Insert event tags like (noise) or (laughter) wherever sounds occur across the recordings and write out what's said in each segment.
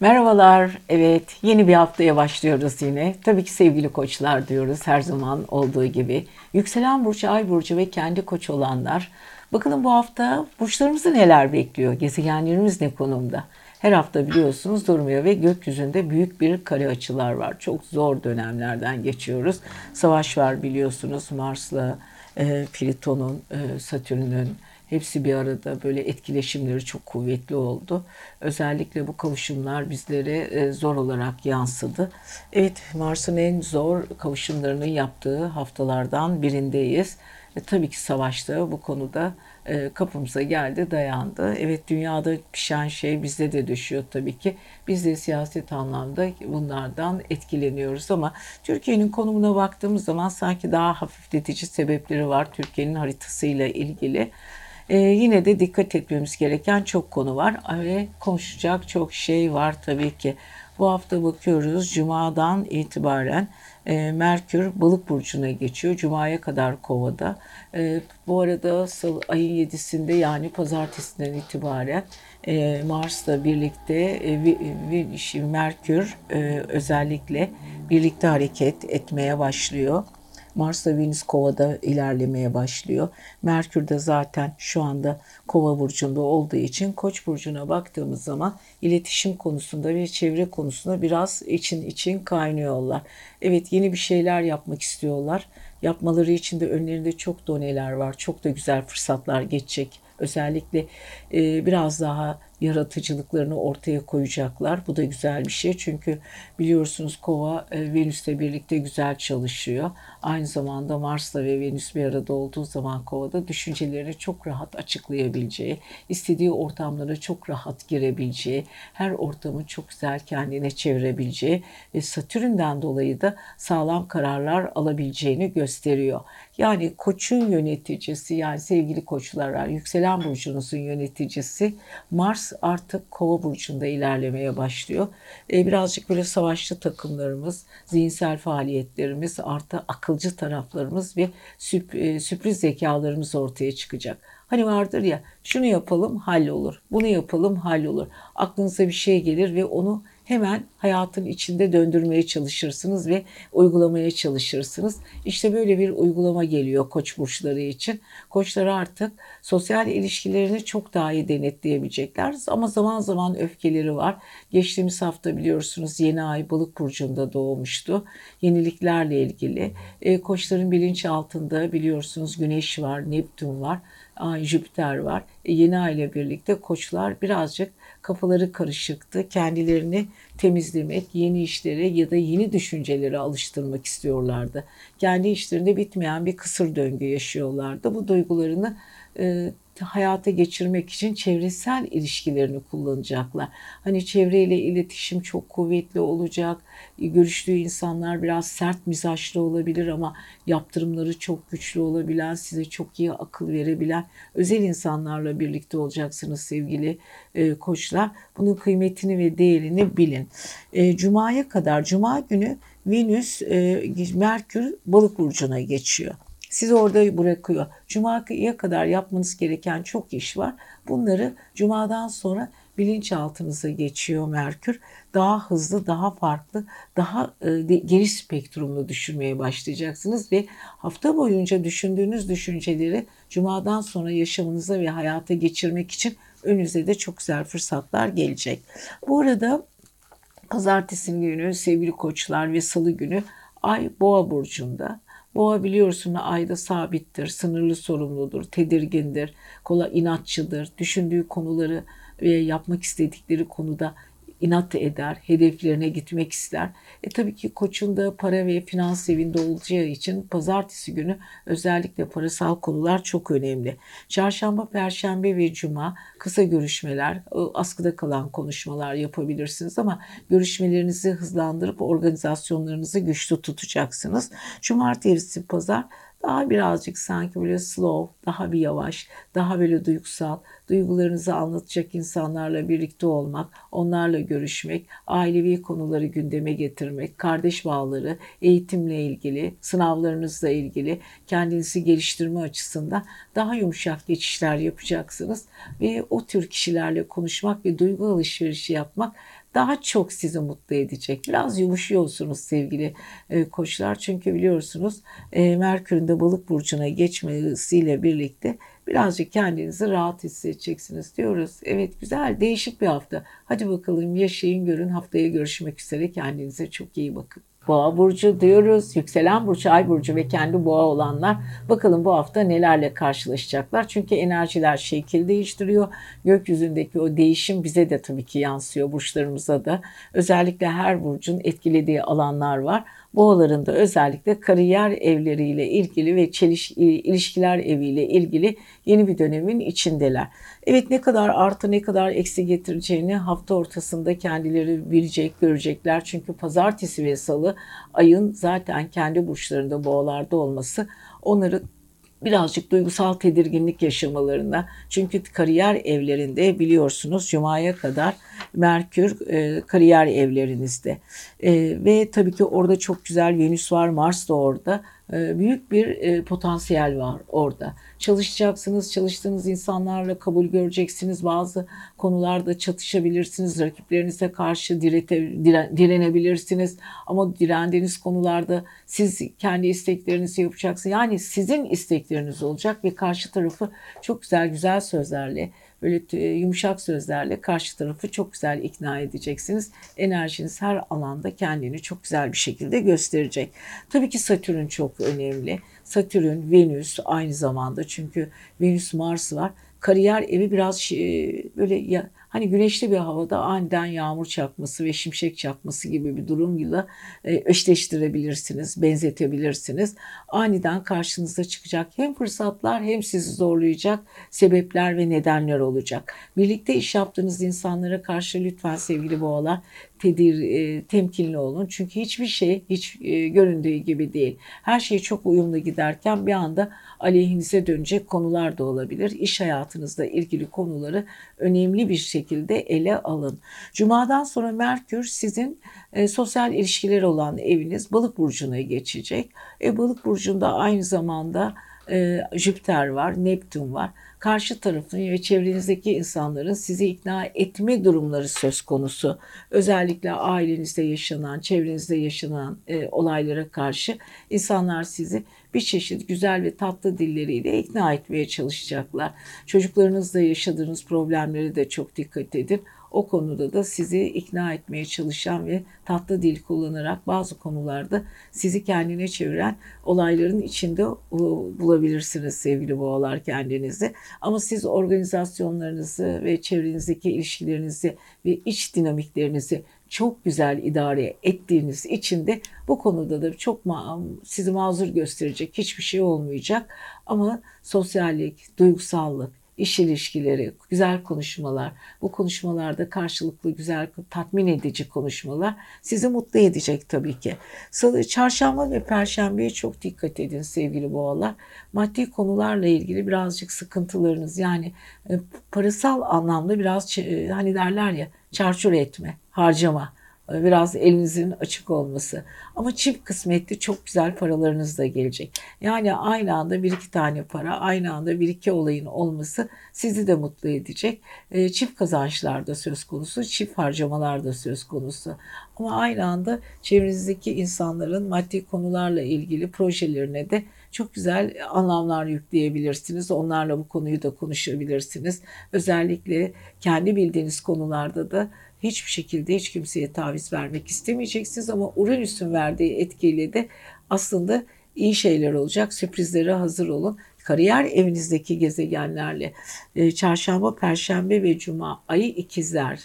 Merhabalar. Evet, yeni bir haftaya başlıyoruz yine. Tabii ki sevgili koçlar diyoruz her zaman olduğu gibi. Yükselen burcu, ay burcu ve kendi koç olanlar. Bakalım bu hafta burçlarımızı neler bekliyor? Gezegenlerimiz ne konumda? Her hafta biliyorsunuz durmuyor ve gökyüzünde büyük bir kare açılar var. Çok zor dönemlerden geçiyoruz. Savaş var biliyorsunuz Mars'la, e, Plüton'un, e, Satürn'ün, Hepsi bir arada böyle etkileşimleri çok kuvvetli oldu. Özellikle bu kavuşumlar bizlere e, zor olarak yansıdı. Evet Mars'ın en zor kavuşumlarının yaptığı haftalardan birindeyiz. E, tabii ki savaşta bu konuda e, kapımıza geldi, dayandı. Evet dünyada pişen şey bizde de düşüyor tabii ki. Biz de siyaset anlamda bunlardan etkileniyoruz ama Türkiye'nin konumuna baktığımız zaman sanki daha hafifletici sebepleri var Türkiye'nin haritasıyla ilgili. Ee, yine de dikkat etmemiz gereken çok konu var ve konuşacak çok şey var tabii ki. Bu hafta bakıyoruz Cuma'dan itibaren e, Merkür balık burcuna geçiyor. Cuma'ya kadar kovada. E, bu arada salı, ayın 7'sinde yani pazartesinden itibaren e, Mars'la birlikte e, vi, Merkür e, özellikle birlikte hareket etmeye başlıyor. Mars'la Venüs Kova'da ilerlemeye başlıyor. Merkür de zaten şu anda Kova burcunda olduğu için Koç burcuna baktığımız zaman iletişim konusunda ve çevre konusunda biraz için için kaynıyorlar. Evet yeni bir şeyler yapmak istiyorlar. Yapmaları için de önlerinde çok doneler var. Çok da güzel fırsatlar geçecek. Özellikle e, biraz daha yaratıcılıklarını ortaya koyacaklar. Bu da güzel bir şey çünkü biliyorsunuz Kova e, Venüs'le birlikte güzel çalışıyor. Aynı zamanda Mars'la ve Venüs bir arada olduğu zaman Kova'da düşüncelerini çok rahat açıklayabileceği, istediği ortamlara çok rahat girebileceği, her ortamı çok güzel kendine çevirebileceği ve Satürn'den dolayı da sağlam kararlar alabileceğini gösteriyor. Yani koçun yöneticisi yani sevgili koçlar yükselen burcunuzun yöneticisi Mars artık kova burcunda ilerlemeye başlıyor. E, birazcık böyle savaşçı takımlarımız, zihinsel faaliyetlerimiz, artı akılcı taraflarımız ve e, sürpriz zekalarımız ortaya çıkacak. Hani vardır ya şunu yapalım hallolur, bunu yapalım hallolur. Aklınıza bir şey gelir ve onu hemen hayatın içinde döndürmeye çalışırsınız ve uygulamaya çalışırsınız. İşte böyle bir uygulama geliyor koç burçları için. Koçlar artık sosyal ilişkilerini çok daha iyi denetleyebilecekler ama zaman zaman öfkeleri var. Geçtiğimiz hafta biliyorsunuz yeni ay balık burcunda doğmuştu. Yeniliklerle ilgili. E, koçların bilinç altında biliyorsunuz güneş var, Neptün var. Jüpiter var. E, yeni ay ile birlikte koçlar birazcık kafaları karışıktı. Kendilerini temizlemek, yeni işlere ya da yeni düşüncelere alıştırmak istiyorlardı. Kendi işlerinde bitmeyen bir kısır döngü yaşıyorlardı. Bu duygularını e, hayata geçirmek için çevresel ilişkilerini kullanacaklar. Hani çevreyle iletişim çok kuvvetli olacak. Görüştüğü insanlar biraz sert mizaçlı olabilir ama yaptırımları çok güçlü olabilen, size çok iyi akıl verebilen özel insanlarla birlikte olacaksınız sevgili e, koçlar. Bunun kıymetini ve değerini bilin. E, Cuma'ya kadar, Cuma günü Venüs, e, Merkür balık burcuna geçiyor. Sizi orada bırakıyor. Cuma'ya kadar yapmanız gereken çok iş var. Bunları Cuma'dan sonra bilinçaltınıza geçiyor Merkür. Daha hızlı, daha farklı, daha e, geniş spektrumlu düşünmeye başlayacaksınız ve hafta boyunca düşündüğünüz düşünceleri Cuma'dan sonra yaşamınıza ve hayata geçirmek için önünüze de çok güzel fırsatlar gelecek. Bu arada pazartesi günü sevgili koçlar ve salı günü Ay Boğa burcunda. Boğa biliyorsun ayda sabittir, sınırlı sorumludur, tedirgindir, kolay inatçıdır, düşündüğü konuları ve yapmak istedikleri konuda inat eder, hedeflerine gitmek ister. E tabii ki koçun da para ve finans evinde olacağı için pazartesi günü özellikle parasal konular çok önemli. Çarşamba, perşembe ve cuma kısa görüşmeler, askıda kalan konuşmalar yapabilirsiniz ama görüşmelerinizi hızlandırıp organizasyonlarınızı güçlü tutacaksınız. Cumartesi, pazar daha birazcık sanki böyle slow, daha bir yavaş, daha böyle duygusal, duygularınızı anlatacak insanlarla birlikte olmak, onlarla görüşmek, ailevi konuları gündeme getirmek, kardeş bağları, eğitimle ilgili, sınavlarınızla ilgili kendinizi geliştirme açısından daha yumuşak geçişler yapacaksınız ve o tür kişilerle konuşmak ve duygu alışverişi yapmak daha çok sizi mutlu edecek. Biraz yumuşuyorsunuz sevgili e, koçlar. Çünkü biliyorsunuz e, Merkür'ün de balık burcuna geçmesiyle birlikte birazcık kendinizi rahat hissedeceksiniz diyoruz. Evet güzel değişik bir hafta. Hadi bakalım yaşayın görün haftaya görüşmek üzere kendinize çok iyi bakın. Boğa burcu diyoruz. Yükselen burcu, ay burcu ve kendi boğa olanlar bakalım bu hafta nelerle karşılaşacaklar. Çünkü enerjiler şekil değiştiriyor. Gökyüzündeki o değişim bize de tabii ki yansıyor burçlarımıza da. Özellikle her burcun etkilediği alanlar var. Boğaların da özellikle kariyer evleriyle ilgili ve çeliş, ilişkiler eviyle ilgili yeni bir dönemin içindeler. Evet ne kadar artı ne kadar eksi getireceğini hafta ortasında kendileri bilecek, görecekler. Çünkü pazartesi ve salı ayın zaten kendi burçlarında boğalarda olması onları birazcık duygusal tedirginlik yaşamalarına. Çünkü kariyer evlerinde biliyorsunuz Cuma'ya kadar Merkür e, kariyer evlerinizde. E, ve tabii ki orada çok güzel Venüs var, Mars da orada. E, büyük bir e, potansiyel var orada. Çalışacaksınız, çalıştığınız insanlarla kabul göreceksiniz. Bazı konularda çatışabilirsiniz, rakiplerinize karşı direte, diren, direnebilirsiniz. Ama direndiğiniz konularda siz kendi isteklerinizi yapacaksınız. Yani sizin istekleriniz olacak ve karşı tarafı çok güzel güzel sözlerle böyle yumuşak sözlerle karşı tarafı çok güzel ikna edeceksiniz. Enerjiniz her alanda kendini çok güzel bir şekilde gösterecek. Tabii ki Satürn çok önemli. Satürn, Venüs aynı zamanda çünkü Venüs Mars var. Kariyer evi biraz şey, böyle hani güneşli bir havada aniden yağmur çakması ve şimşek çakması gibi bir durumla e, eşleştirebilirsiniz, benzetebilirsiniz. Aniden karşınıza çıkacak hem fırsatlar hem sizi zorlayacak sebepler ve nedenler olacak. Birlikte iş yaptığınız insanlara karşı lütfen sevgili boğalar tedir, e, temkinli olun. Çünkü hiçbir şey hiç e, göründüğü gibi değil. Her şey çok uyumlu giderken bir anda aleyhinize dönecek konular da olabilir. İş hayatınızla ilgili konuları önemli bir şekilde ele alın. Cuma'dan sonra Merkür sizin e, sosyal ilişkiler olan eviniz balık burcuna geçecek. E, balık burcunda aynı zamanda e, Jüpiter var, Neptün var karşı tarafın ve çevrenizdeki insanların sizi ikna etme durumları söz konusu. Özellikle ailenizde yaşanan, çevrenizde yaşanan e, olaylara karşı insanlar sizi bir çeşit güzel ve tatlı dilleriyle ikna etmeye çalışacaklar. Çocuklarınızla yaşadığınız problemleri de çok dikkat edin o konuda da sizi ikna etmeye çalışan ve tatlı dil kullanarak bazı konularda sizi kendine çeviren olayların içinde bulabilirsiniz sevgili boğalar kendinizi. Ama siz organizasyonlarınızı ve çevrenizdeki ilişkilerinizi ve iç dinamiklerinizi çok güzel idare ettiğiniz için de bu konuda da çok ma sizi mazur gösterecek hiçbir şey olmayacak. Ama sosyallik, duygusallık, iş ilişkileri, güzel konuşmalar, bu konuşmalarda karşılıklı güzel, tatmin edici konuşmalar sizi mutlu edecek tabii ki. Salı, çarşamba ve perşembeye çok dikkat edin sevgili boğalar. Maddi konularla ilgili birazcık sıkıntılarınız yani e, parasal anlamda biraz e, hani derler ya çarçur etme, harcama biraz elinizin açık olması. Ama çift kısmetli çok güzel paralarınız da gelecek. Yani aynı anda bir iki tane para, aynı anda bir iki olayın olması sizi de mutlu edecek. E, çift kazançlar da söz konusu, çift harcamalar da söz konusu. Ama aynı anda çevrenizdeki insanların maddi konularla ilgili projelerine de çok güzel anlamlar yükleyebilirsiniz. Onlarla bu konuyu da konuşabilirsiniz. Özellikle kendi bildiğiniz konularda da hiçbir şekilde hiç kimseye taviz vermek istemeyeceksiniz ama Uranüs'ün verdiği etkiyle de aslında iyi şeyler olacak. Sürprizlere hazır olun. Kariyer evinizdeki gezegenlerle e, çarşamba, perşembe ve cuma ayı ikizler,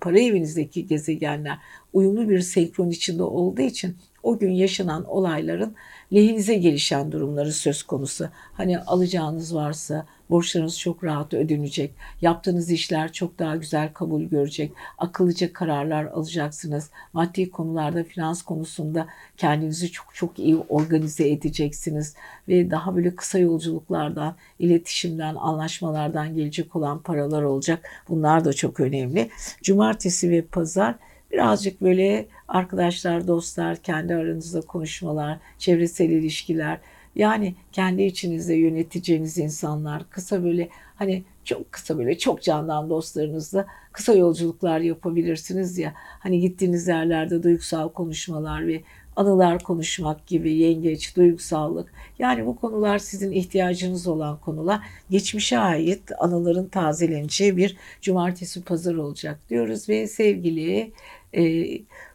para evinizdeki gezegenler uyumlu bir senkron içinde olduğu için o gün yaşanan olayların lehinize gelişen durumları söz konusu. Hani alacağınız varsa borçlarınız çok rahat ödenecek. Yaptığınız işler çok daha güzel kabul görecek. Akıllıca kararlar alacaksınız. Maddi konularda, finans konusunda kendinizi çok çok iyi organize edeceksiniz. Ve daha böyle kısa yolculuklardan, iletişimden, anlaşmalardan gelecek olan paralar olacak. Bunlar da çok önemli. Cumartesi ve pazar birazcık böyle arkadaşlar, dostlar, kendi aranızda konuşmalar, çevresel ilişkiler, yani kendi içinizde yöneteceğiniz insanlar, kısa böyle hani çok kısa böyle çok candan dostlarınızla kısa yolculuklar yapabilirsiniz ya. Hani gittiğiniz yerlerde duygusal konuşmalar ve anılar konuşmak gibi yengeç, duygusallık. Yani bu konular sizin ihtiyacınız olan konular. Geçmişe ait anıların tazeleneceği bir cumartesi pazar olacak diyoruz ve sevgili e,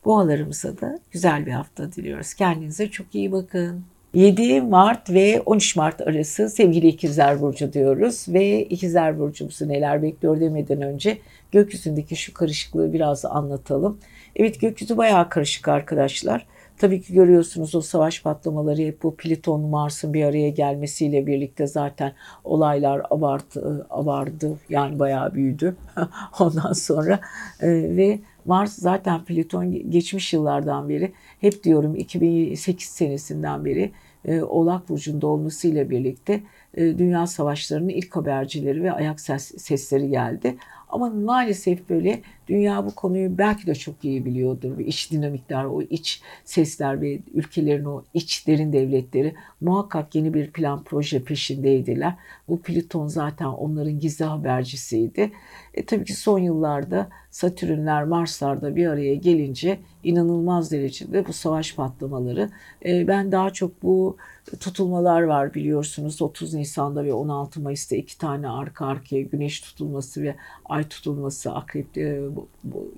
boğalarımıza da güzel bir hafta diliyoruz. Kendinize çok iyi bakın. 7 Mart ve 13 Mart arası sevgili İkizler Burcu diyoruz ve İkizler Burcumuzu neler bekliyor demeden önce gökyüzündeki şu karışıklığı biraz anlatalım. Evet gökyüzü bayağı karışık arkadaşlar. Tabii ki görüyorsunuz o savaş patlamaları hep bu Plüton Mars'ın bir araya gelmesiyle birlikte zaten olaylar abartı, abardı yani bayağı büyüdü (laughs) ondan sonra e, ve Mars zaten Plüton geçmiş yıllardan beri hep diyorum 2008 senesinden beri e, Oğlak Burcu'nda olmasıyla birlikte e, dünya savaşlarının ilk habercileri ve ayak ses, sesleri geldi. Ama maalesef böyle dünya bu konuyu belki de çok iyi biliyordur. İç dinamikler, o iç sesler ve ülkelerin o iç derin devletleri muhakkak yeni bir plan proje peşindeydiler. Bu Plüton zaten onların gizli habercisiydi. E, tabii ki son yıllarda Satürnler, Marslar da bir araya gelince inanılmaz derecede bu savaş patlamaları. E, ben daha çok bu tutulmalar var biliyorsunuz. 30 Nisan'da ve 16 Mayıs'ta iki tane arka arkaya güneş tutulması ve ay tutulması akrepte bu, bu,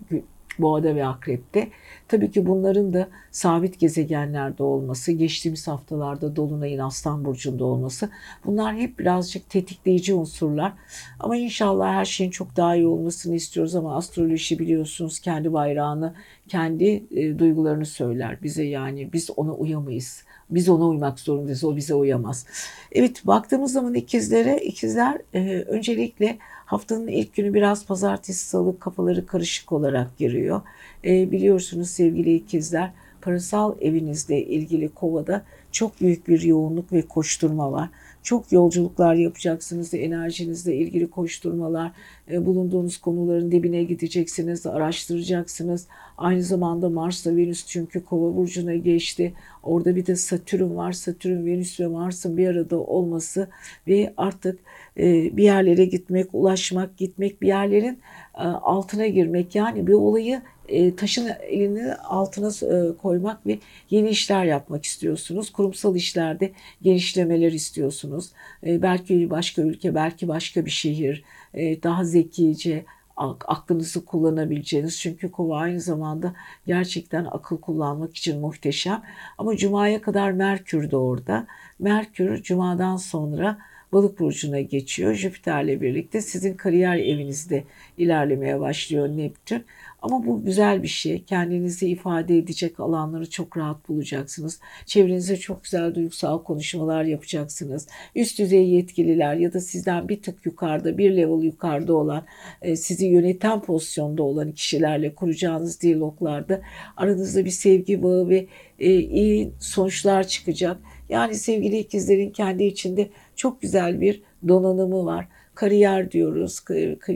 Boğada ve Akrep'te. Tabii ki bunların da sabit gezegenlerde olması, geçtiğimiz haftalarda Dolunay'ın Aslan Burcu'nda olması bunlar hep birazcık tetikleyici unsurlar. Ama inşallah her şeyin çok daha iyi olmasını istiyoruz ama astroloji biliyorsunuz kendi bayrağını, kendi e, duygularını söyler bize yani biz ona uyamayız. Biz ona uymak zorundayız, o bize uyamaz. Evet baktığımız zaman ikizlere, ikizler e, öncelikle Haftanın ilk günü biraz pazartesi salı kafaları karışık olarak giriyor. E, biliyorsunuz sevgili ikizler parasal evinizle ilgili kovada çok büyük bir yoğunluk ve koşturma var. Çok yolculuklar yapacaksınız, enerjinizle ilgili koşturmalar, e, bulunduğunuz konuların dibine gideceksiniz, araştıracaksınız. Aynı zamanda Mars'la Venüs çünkü Kova burcuna geçti. Orada bir de Satürn var. Satürn, Venüs ve Mars'ın bir arada olması ve artık e, bir yerlere gitmek, ulaşmak, gitmek, bir yerlerin e, altına girmek yani bir olayı e, taşın elini altına koymak ve yeni işler yapmak istiyorsunuz. Kurumsal işlerde genişlemeler istiyorsunuz. Belki başka ülke, belki başka bir şehir, daha zekice, aklınızı kullanabileceğiniz çünkü kova aynı zamanda gerçekten akıl kullanmak için muhteşem. Ama cumaya kadar Merkür de orada. Merkür cumadan sonra balık burcuna geçiyor. Jüpiter'le birlikte sizin kariyer evinizde ilerlemeye başlıyor Neptün. Ama bu güzel bir şey. Kendinizi ifade edecek alanları çok rahat bulacaksınız. Çevrenize çok güzel duygusal konuşmalar yapacaksınız. Üst düzey yetkililer ya da sizden bir tık yukarıda, bir level yukarıda olan, e, sizi yöneten pozisyonda olan kişilerle kuracağınız diyaloglarda aranızda bir sevgi bağı ve e, iyi sonuçlar çıkacak. Yani sevgili ikizlerin kendi içinde çok güzel bir donanımı var. Kariyer diyoruz,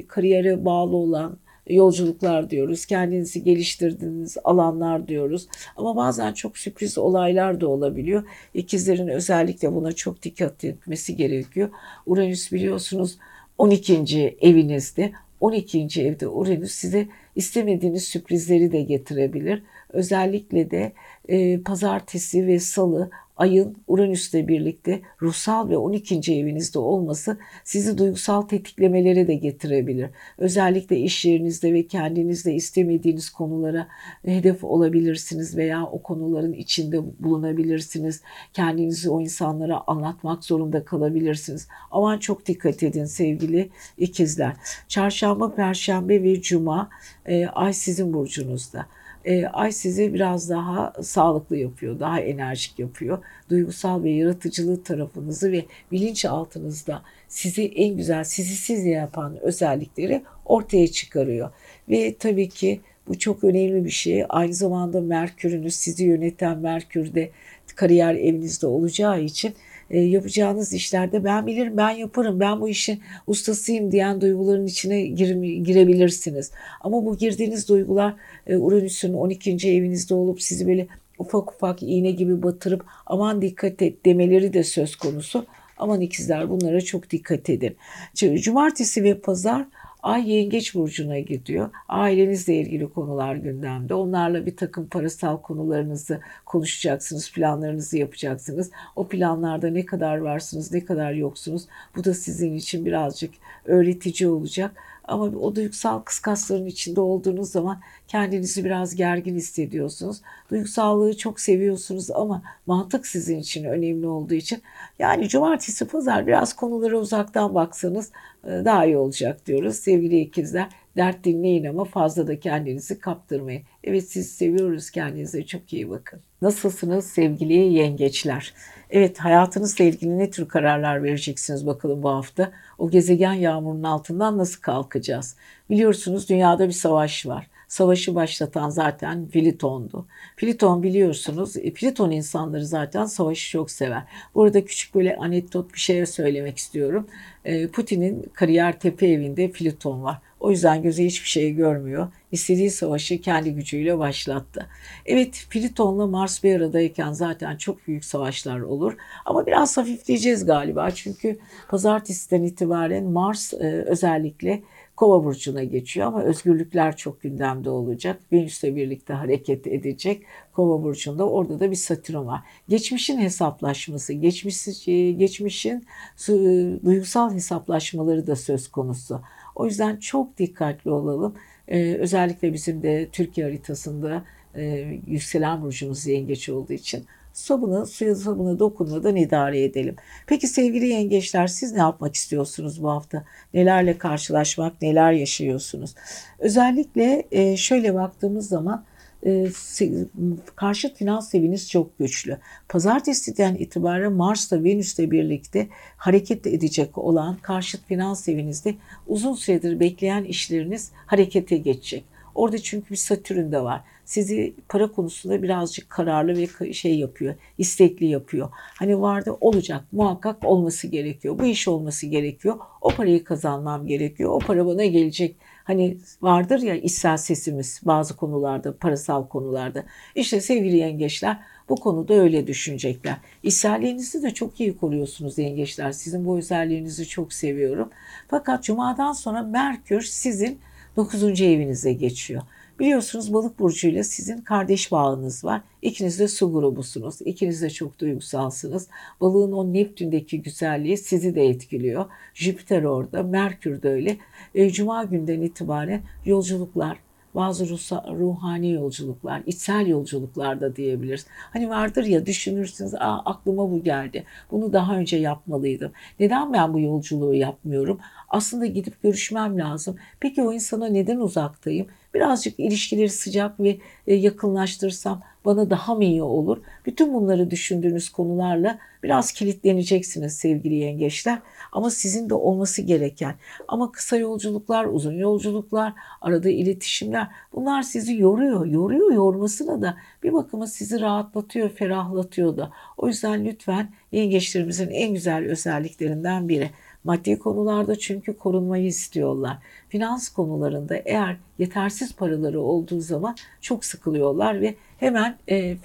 kariyere bağlı olan yolculuklar diyoruz. Kendinizi geliştirdiğiniz alanlar diyoruz. Ama bazen çok sürpriz olaylar da olabiliyor. İkizlerin özellikle buna çok dikkat etmesi gerekiyor. Uranüs biliyorsunuz 12. evinizde. 12. evde Uranüs size istemediğiniz sürprizleri de getirebilir. Özellikle de e, pazartesi ve salı ayın Uranüs'le birlikte ruhsal ve 12. evinizde olması sizi duygusal tetiklemelere de getirebilir. Özellikle iş yerinizde ve kendinizde istemediğiniz konulara hedef olabilirsiniz veya o konuların içinde bulunabilirsiniz. Kendinizi o insanlara anlatmak zorunda kalabilirsiniz. Aman çok dikkat edin sevgili ikizler. Çarşamba, perşembe ve cuma e, ay sizin burcunuzda e, ay sizi biraz daha sağlıklı yapıyor, daha enerjik yapıyor. Duygusal ve yaratıcılığı tarafınızı ve bilinçaltınızda sizi en güzel, sizi siz yapan özellikleri ortaya çıkarıyor. Ve tabii ki bu çok önemli bir şey. Aynı zamanda Merkür'ünüz, sizi yöneten Merkür'de kariyer evinizde olacağı için e, yapacağınız işlerde ben bilirim, ben yaparım, ben bu işin ustasıyım diyen duyguların içine gir, girebilirsiniz. Ama bu girdiğiniz duygular e, Uranüs'ün 12. evinizde olup sizi böyle ufak ufak iğne gibi batırıp aman dikkat et demeleri de söz konusu. Aman ikizler bunlara çok dikkat edin. Cumartesi ve pazar Ay yengeç burcuna gidiyor. Ailenizle ilgili konular gündemde. Onlarla bir takım parasal konularınızı konuşacaksınız, planlarınızı yapacaksınız. O planlarda ne kadar varsınız, ne kadar yoksunuz. Bu da sizin için birazcık öğretici olacak. Ama o duygusal kıskasların içinde olduğunuz zaman kendinizi biraz gergin hissediyorsunuz. Duygusallığı çok seviyorsunuz ama mantık sizin için önemli olduğu için yani cumartesi pazar biraz konulara uzaktan baksanız e, daha iyi olacak diyoruz. Sevgili ikizler dert dinleyin ama fazla da kendinizi kaptırmayın. Evet siz seviyoruz kendinize çok iyi bakın. Nasılsınız sevgili yengeçler? Evet hayatınızla ilgili ne tür kararlar vereceksiniz bakalım bu hafta? O gezegen yağmurunun altından nasıl kalkacağız? Biliyorsunuz dünyada bir savaş var. Savaşı başlatan zaten Pliton'du. Pliton biliyorsunuz, e, Pliton insanları zaten savaşı çok sever. Burada küçük böyle anekdot bir şey söylemek istiyorum. E, Putin'in kariyer tepe evinde Pliton var. O yüzden gözü hiçbir şey görmüyor. İstediği savaşı kendi gücüyle başlattı. Evet Pliton'la Mars bir aradayken zaten çok büyük savaşlar olur. Ama biraz hafifleyeceğiz galiba. Çünkü pazartesiden itibaren Mars e, özellikle Kova burcuna geçiyor ama özgürlükler çok gündemde olacak. Venüs'le birlikte hareket edecek. Kova burcunda orada da bir Satürn var. Geçmişin hesaplaşması, geçmiş, e, geçmişin duygusal hesaplaşmaları da söz konusu. O yüzden çok dikkatli olalım. Ee, özellikle bizim de Türkiye haritasında e, yükselen burcumuz yengeç olduğu için sabunu, suya sabunu dokunmadan idare edelim. Peki sevgili yengeçler siz ne yapmak istiyorsunuz bu hafta? Nelerle karşılaşmak, neler yaşıyorsunuz? Özellikle e, şöyle baktığımız zaman karşıt finans eviniz çok güçlü. Pazartesiden itibaren Mars'la Venüs'le birlikte hareket edecek olan karşıt finans evinizde uzun süredir bekleyen işleriniz harekete geçecek. Orada çünkü bir Satürn de var. Sizi para konusunda birazcık kararlı ve şey yapıyor, istekli yapıyor. Hani vardı olacak, muhakkak olması gerekiyor. Bu iş olması gerekiyor. O parayı kazanmam gerekiyor. O para bana gelecek. Hani vardır ya içsel sesimiz bazı konularda, parasal konularda. İşte sevgili yengeçler bu konuda öyle düşünecekler. İçselliğinizi de çok iyi koruyorsunuz yengeçler. Sizin bu özelliğinizi çok seviyorum. Fakat cumadan sonra Merkür sizin 9. evinize geçiyor. Biliyorsunuz balık burcuyla sizin kardeş bağınız var. İkiniz de su grubusunuz. İkiniz de çok duygusalsınız. Balığın o Neptün'deki güzelliği sizi de etkiliyor. Jüpiter orada, Merkür de öyle. E, Cuma günden itibaren yolculuklar, bazı ruhani yolculuklar, içsel yolculuklar da diyebiliriz. Hani vardır ya düşünürsünüz, Aa, aklıma bu geldi. Bunu daha önce yapmalıydım. Neden ben bu yolculuğu yapmıyorum? Aslında gidip görüşmem lazım. Peki o insana neden uzaktayım? Birazcık ilişkileri sıcak ve e, yakınlaştırsam bana daha mı iyi olur? Bütün bunları düşündüğünüz konularla biraz kilitleneceksiniz sevgili yengeçler. Ama sizin de olması gereken ama kısa yolculuklar, uzun yolculuklar, arada iletişimler bunlar sizi yoruyor. Yoruyor yormasına da bir bakıma sizi rahatlatıyor, ferahlatıyor da. O yüzden lütfen yengeçlerimizin en güzel özelliklerinden biri. Maddi konularda çünkü korunmayı istiyorlar. Finans konularında eğer yetersiz paraları olduğu zaman çok sıkılıyorlar ve hemen e,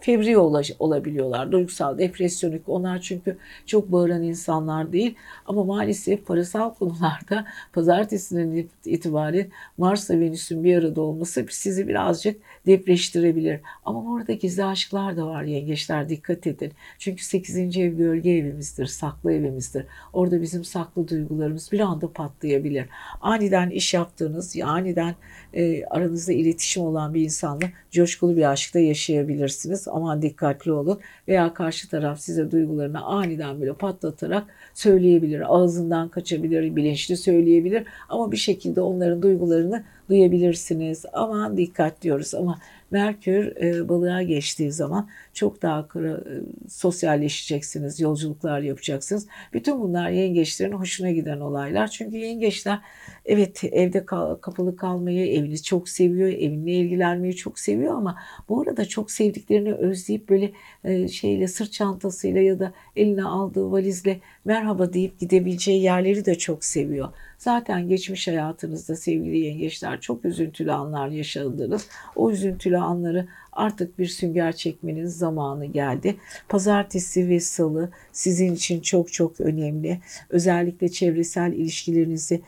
fevri olabiliyorlar. Duygusal, depresyonik onlar çünkü çok bağıran insanlar değil. Ama maalesef parasal konularda (laughs) pazartesinden itibaren Mars'la Venüs'ün bir arada olması sizi birazcık depreştirebilir. Ama orada gizli aşklar da var yengeçler dikkat edin. Çünkü 8. ev gölge evimizdir, saklı evimizdir. Orada bizim saklı duygularımız bir anda patlayabilir. Aniden iş yaptığınız, aniden e, aranızda iletişim olan bir insanla coşkulu bir aşkta yaşayabilirsiniz. Aman dikkatli olun. Veya karşı taraf size duygularını aniden böyle patlatarak söyleyebilir. Ağzından kaçabilir, bilinçli söyleyebilir. Ama bir şekilde onların duygularını duyabilirsiniz. Aman dikkat diyoruz ama Merkür e, balığa geçtiği zaman çok daha kıra, e, sosyalleşeceksiniz, yolculuklar yapacaksınız. Bütün bunlar yengeçlerin hoşuna giden olaylar. Çünkü yengeçler evet evde kal, kapalı kalmayı, evini çok seviyor, evinle ilgilenmeyi çok seviyor ama bu arada çok sevdiklerini özleyip böyle e, şeyle sırt çantasıyla ya da eline aldığı valizle merhaba deyip gidebileceği yerleri de çok seviyor. Zaten geçmiş hayatınızda sevgili yengeçler çok üzüntülü anlar yaşadınız. O üzüntülü anları artık bir sünger çekmenin zamanı geldi. Pazartesi ve salı sizin için çok çok önemli. Özellikle çevresel ilişkilerinizi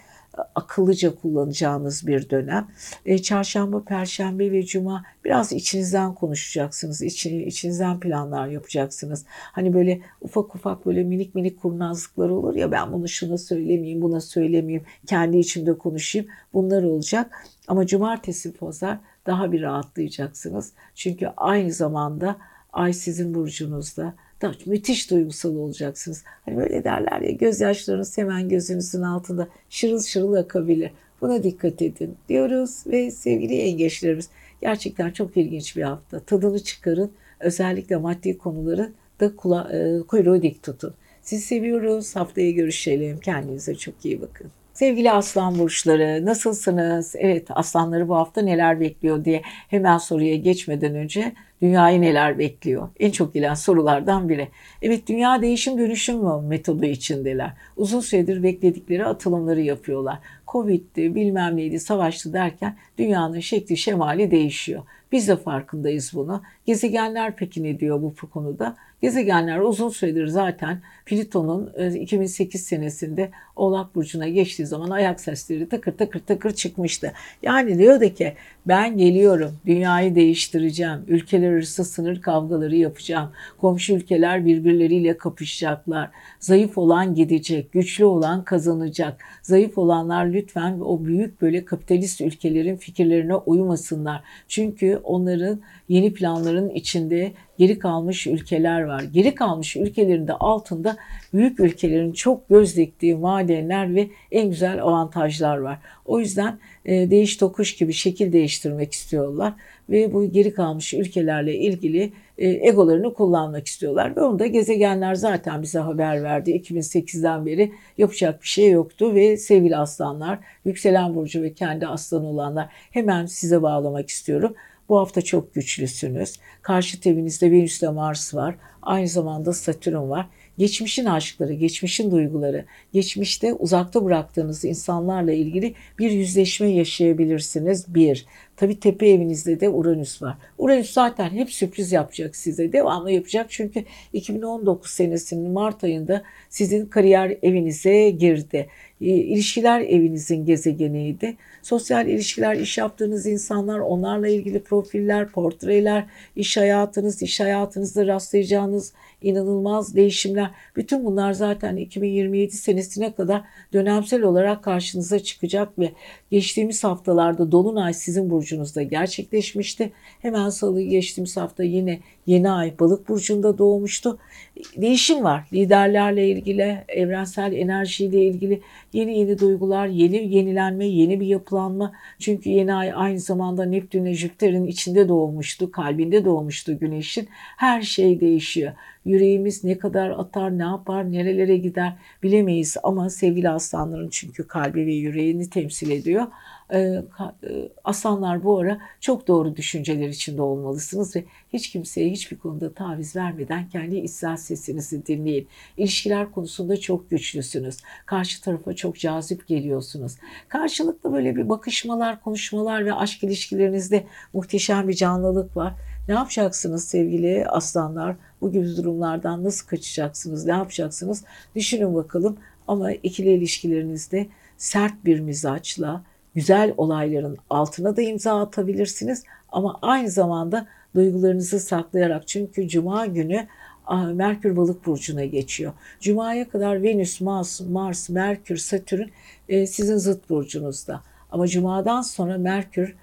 akıllıca kullanacağınız bir dönem. E, çarşamba, perşembe ve cuma biraz içinizden konuşacaksınız. İçin, içinizden planlar yapacaksınız. Hani böyle ufak ufak böyle minik minik kurnazlıklar olur ya ben bunu şuna söylemeyeyim, buna söylemeyeyim, kendi içimde konuşayım. Bunlar olacak. Ama cumartesi, pazar daha bir rahatlayacaksınız. Çünkü aynı zamanda ay sizin burcunuzda da müthiş duygusal olacaksınız. Hani böyle derler ya gözyaşlarınız hemen gözünüzün altında şırıl şırıl akabilir. Buna dikkat edin diyoruz ve sevgili yengeçlerimiz gerçekten çok ilginç bir hafta. Tadını çıkarın. Özellikle maddi konuları da kula, e, kuyruğu dik tutun. Sizi seviyoruz. Haftaya görüşelim. Kendinize çok iyi bakın. Sevgili aslan burçları nasılsınız? Evet aslanları bu hafta neler bekliyor diye hemen soruya geçmeden önce dünyayı neler bekliyor? En çok gelen sorulardan biri. Evet dünya değişim dönüşüm metodu içindeler. Uzun süredir bekledikleri atılımları yapıyorlar. Covid'di bilmem neydi savaştı derken dünyanın şekli şemali değişiyor. Biz de farkındayız bunu. Gezegenler peki ne diyor bu konuda? Gezegenler uzun süredir zaten Plüton'un 2008 e, senesinde Oğlak Burcu'na geçtiği zaman ayak sesleri takır takır takır çıkmıştı. Yani diyordu ki ben geliyorum, dünyayı değiştireceğim, ülkeler arası sınır kavgaları yapacağım, komşu ülkeler birbirleriyle kapışacaklar, zayıf olan gidecek, güçlü olan kazanacak, zayıf olanlar lütfen o büyük böyle kapitalist ülkelerin fikirlerine uymasınlar. Çünkü onların yeni planların içinde geri kalmış ülkeler var. Geri kalmış ülkelerin de altında büyük ülkelerin çok göz diktiği madenler ve en güzel avantajlar var. O yüzden e, değiş tokuş gibi şekil değiştirmek istiyorlar ve bu geri kalmış ülkelerle ilgili e, egolarını kullanmak istiyorlar. Ve onu da gezegenler zaten bize haber verdi. 2008'den beri yapacak bir şey yoktu ve sevgili aslanlar, yükselen burcu ve kendi aslan olanlar hemen size bağlamak istiyorum. Bu hafta çok güçlüsünüz. Karşı evinizde Venüs ile Mars var. Aynı zamanda Satürn var. Geçmişin aşkları, geçmişin duyguları, geçmişte uzakta bıraktığınız insanlarla ilgili bir yüzleşme yaşayabilirsiniz. Bir. Tabii tepe evinizde de Uranüs var. Uranüs zaten hep sürpriz yapacak size. Devamlı yapacak çünkü 2019 senesinin Mart ayında sizin kariyer evinize girdi. E, ilişkiler evinizin gezegeniydi. Sosyal ilişkiler, iş yaptığınız insanlar, onlarla ilgili profiller, portreler, iş hayatınız, iş hayatınızda rastlayacağınız inanılmaz değişimler. Bütün bunlar zaten 2027 senesine kadar dönemsel olarak karşınıza çıkacak ve geçtiğimiz haftalarda Dolunay sizin burcunuzda gerçekleşmişti. Hemen salı geçtiğimiz hafta yine yeni ay balık burcunda doğmuştu. Değişim var. Liderlerle ilgili, evrensel enerjiyle ilgili yeni yeni duygular, yeni yenilenme, yeni bir yapılanma. Çünkü yeni ay aynı zamanda Neptün Jüpiter'in içinde doğmuştu, kalbinde doğmuştu güneşin. Her şey değişiyor. Yüreğimiz ne kadar atar, ne yapar, nerelere gider bilemeyiz ama sevgili aslanların çünkü kalbi ve yüreğini temsil ediyor. Ee, e, aslanlar bu ara çok doğru düşünceler içinde olmalısınız ve hiç kimseye hiçbir konuda taviz vermeden kendi içsel sesinizi dinleyin. İlişkiler konusunda çok güçlüsünüz. Karşı tarafa çok cazip geliyorsunuz. Karşılıklı böyle bir bakışmalar, konuşmalar ve aşk ilişkilerinizde muhteşem bir canlılık var. Ne yapacaksınız sevgili aslanlar? Bu gibi durumlardan nasıl kaçacaksınız? Ne yapacaksınız? Düşünün bakalım. Ama ikili ilişkilerinizde sert bir mizaçla güzel olayların altına da imza atabilirsiniz. Ama aynı zamanda duygularınızı saklayarak çünkü cuma günü Merkür balık burcuna geçiyor. Cuma'ya kadar Venüs, Mars, Mars Merkür, Satürn e, sizin zıt burcunuzda. Ama Cuma'dan sonra Merkür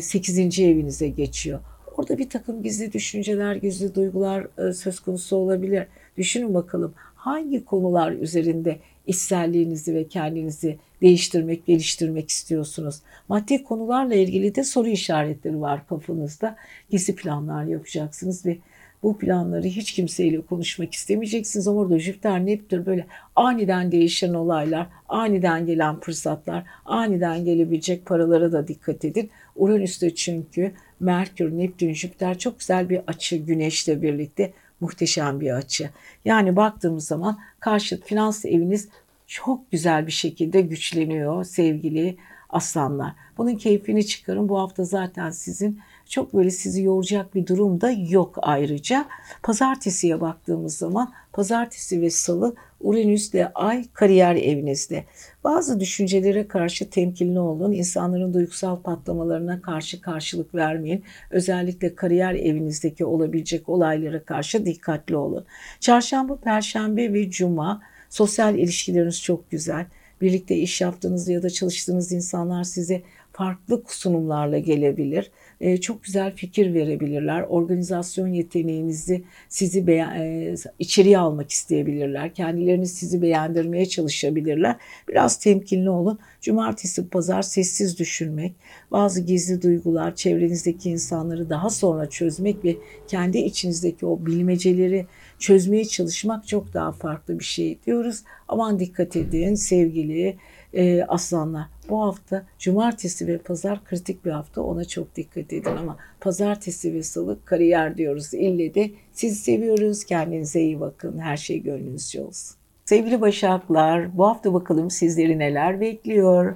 8. E, evinize geçiyor. Orada bir takım gizli düşünceler, gizli duygular e, söz konusu olabilir. Düşünün bakalım hangi konular üzerinde içselliğinizi ve kendinizi değiştirmek, geliştirmek istiyorsunuz. Maddi konularla ilgili de soru işaretleri var kafanızda. Gizli planlar yapacaksınız ve bu planları hiç kimseyle konuşmak istemeyeceksiniz ama orada Jüpiter, Neptün böyle aniden değişen olaylar, aniden gelen fırsatlar, aniden gelebilecek paralara da dikkat edin. Uranüs'te çünkü Merkür, Neptün, Jüpiter çok güzel bir açı Güneş'le birlikte muhteşem bir açı. Yani baktığımız zaman karşıt finans eviniz çok güzel bir şekilde güçleniyor sevgili aslanlar. Bunun keyfini çıkarın. Bu hafta zaten sizin çok böyle sizi yoracak bir durum da yok ayrıca. Pazartesiye baktığımız zaman pazartesi ve salı Uranüs ile Ay kariyer evinizde. Bazı düşüncelere karşı temkinli olun. İnsanların duygusal patlamalarına karşı karşılık vermeyin. Özellikle kariyer evinizdeki olabilecek olaylara karşı dikkatli olun. Çarşamba, perşembe ve cuma sosyal ilişkileriniz çok güzel. Birlikte iş yaptığınız ya da çalıştığınız insanlar size farklı sunumlarla gelebilir. E, çok güzel fikir verebilirler. Organizasyon yeteneğinizi sizi e, içeriye almak isteyebilirler. Kendilerini sizi beğendirmeye çalışabilirler. Biraz temkinli olun. Cumartesi, pazar sessiz düşünmek, bazı gizli duygular, çevrenizdeki insanları daha sonra çözmek ve kendi içinizdeki o bilmeceleri çözmeye çalışmak çok daha farklı bir şey diyoruz. Aman dikkat edin sevgili e, aslanlar. Bu hafta cumartesi ve pazar kritik bir hafta ona çok dikkat edin ama pazartesi ve salı kariyer diyoruz. İlle de sizi seviyoruz. Kendinize iyi bakın. Her şey gönlünüzce olsun. Sevgili Başaklar bu hafta bakalım sizleri neler bekliyor.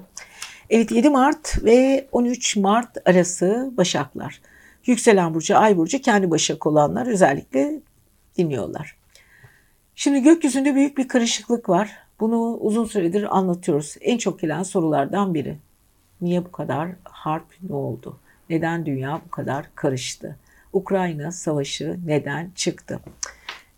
Evet 7 Mart ve 13 Mart arası Başaklar. Yükselen burcu, ay burcu kendi başak olanlar özellikle dinliyorlar. Şimdi gökyüzünde büyük bir karışıklık var. Bunu uzun süredir anlatıyoruz. En çok gelen sorulardan biri. Niye bu kadar harp ne oldu? Neden dünya bu kadar karıştı? Ukrayna savaşı neden çıktı?